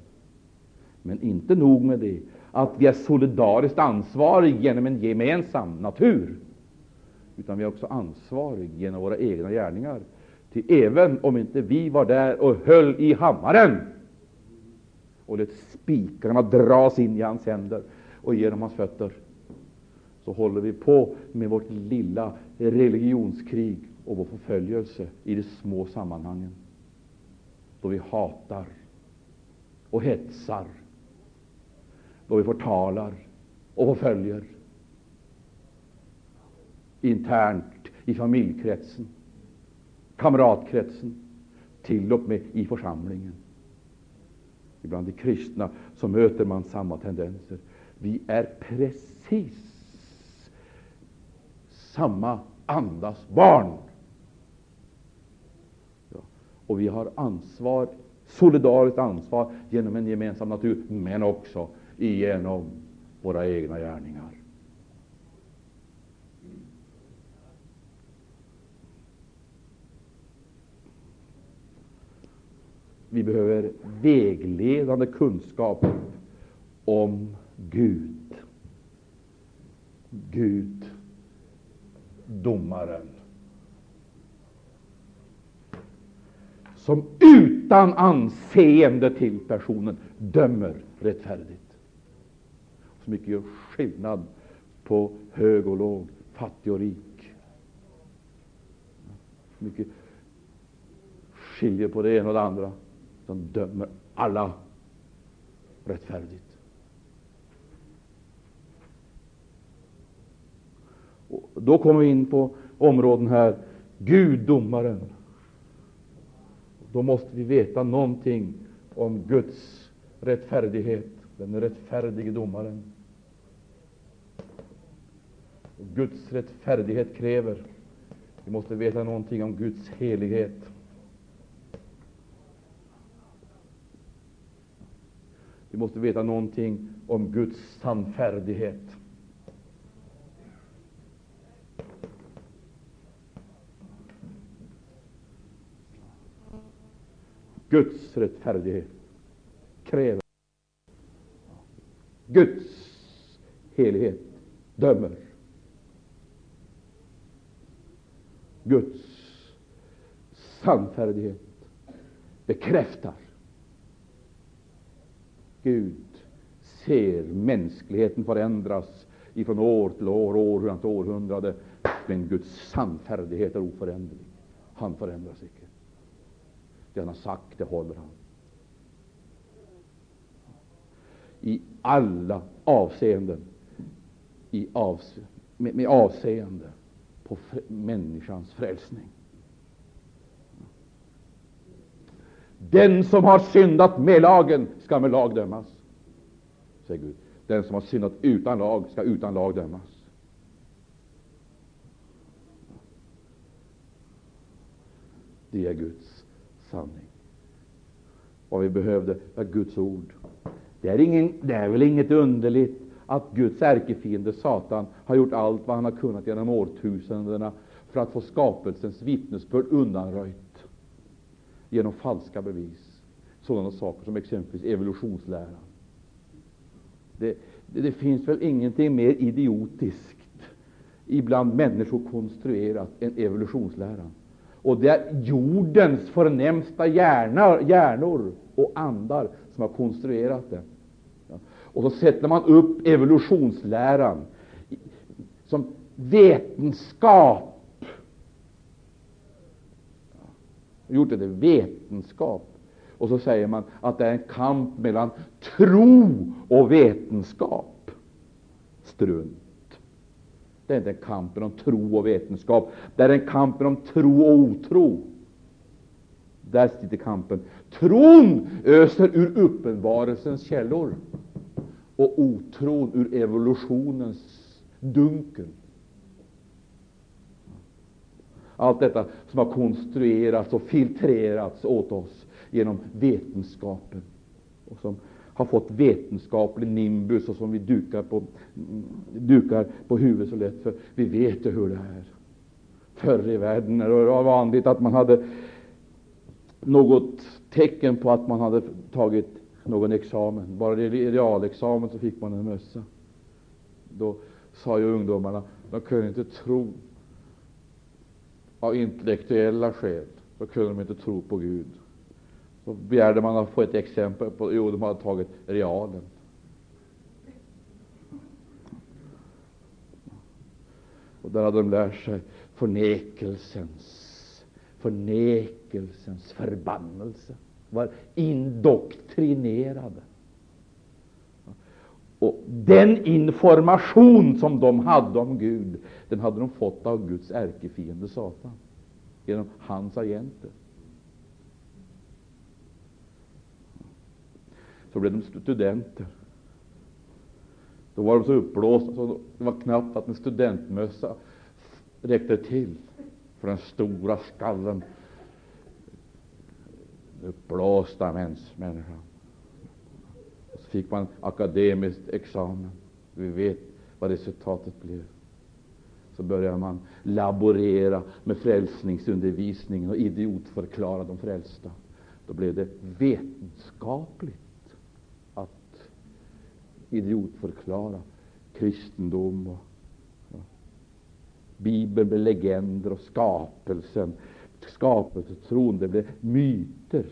Men inte nog med det att vi är solidariskt ansvariga genom en gemensam natur, utan vi är också ansvariga genom våra egna gärningar. Ty även om inte vi var där och höll i hammaren. Och lät spikarna dras in i hans händer och genom hans fötter, så håller vi på med vårt lilla religionskrig och vår förföljelse i de små sammanhangen, då vi hatar och hetsar. Då vi förtalar och förföljer internt i familjekretsen, kamratkretsen, till och med i församlingen. Ibland de kristna så möter man samma tendenser. Vi är precis samma andas barn. Ja. Och vi har ansvar, solidariskt ansvar genom en gemensam natur, men också genom våra egna gärningar. Vi behöver vägledande kunskap om Gud. Gud, domaren, som utan anseende till personen dömer rättfärdigt så mycket gör skillnad på hög och låg, fattig och rik. Mycket skiljer på det ena och det andra. Som dömer alla rättfärdigt. Och då kommer vi in på områden här. Gud, domaren. Då måste vi veta någonting om Guds rättfärdighet, den rättfärdige domaren. Och Guds rättfärdighet kräver vi måste veta någonting om Guds helighet. Vi måste veta någonting om Guds sannfärdighet. Guds rättfärdighet kräver Guds helighet dömer. Guds sannfärdighet bekräftar. Gud ser mänskligheten förändras ifrån år till år, århundrade till århundrade, men Guds sannfärdighet är oföränderlig. Han förändras icke. Det han har sagt, det håller han. I alla avseenden, i avse med, med avseende på människans frälsning. Den som har syndat med lagen skall med lag dömas, säger Gud. Den som har syndat utan lag skall utan lag dömas. Det är Guds sanning. Vad vi behövde var Guds ord. Det är, ingen, det är väl inget underligt att Guds ärkefiende Satan har gjort allt vad han har kunnat genom årtusendena för att få skapelsens vittnesbörd undanröjt genom falska bevis. Sådana saker som exempelvis evolutionsläran. Det, det, det finns väl ingenting mer idiotiskt ibland människor konstruerat än evolutionsläran. Och det är jordens förnämsta hjärnor, hjärnor och andar som har konstruerat det. Och så sätter man upp evolutionsläran som vetenskap. Gjort det till vetenskap. Och så säger man att det är en kamp mellan tro och vetenskap. Strunt. Det är inte en kamp om tro och vetenskap. Det är en kamp om tro och otro. Där sitter kampen. Tron öser ur uppenbarelsens källor och otron ur evolutionens dunkel. Allt detta som har konstruerats och filtrerats åt oss genom vetenskapen och som har fått vetenskaplig nimbus och som vi dukar på, mm, dukar på huvudet så lätt för. Vi vet ju hur det är. Förr i världen när det var vanligt att man hade något tecken på att man hade tagit någon examen. Bara det realexamen så fick man en mössa. Då sa ju ungdomarna, de kunde inte tro av intellektuella skäl. Då kunde de inte tro på Gud. Så begärde man att få ett exempel på, jo, de hade tagit realen. Och där hade de lärt sig förnekelsens, förnekelsens förbannelse. Var indoktrinerade. Och den information som de hade om Gud, den hade de fått av Guds ärkefiende Satan, genom hans agenter. Så blev de studenter. Då var de så uppblåsta så det var knappt att en studentmössa räckte till för den stora skallen uppblåsta människan. Så fick man akademiskt examen. Vi vet vad resultatet blev. Så började man laborera med frälsningsundervisningen och idiotförklara de frälsta. Då blev det vetenskapligt att idiotförklara kristendom och ja. Bibeln blev legender och skapelsen skapelsetron, det blev myter.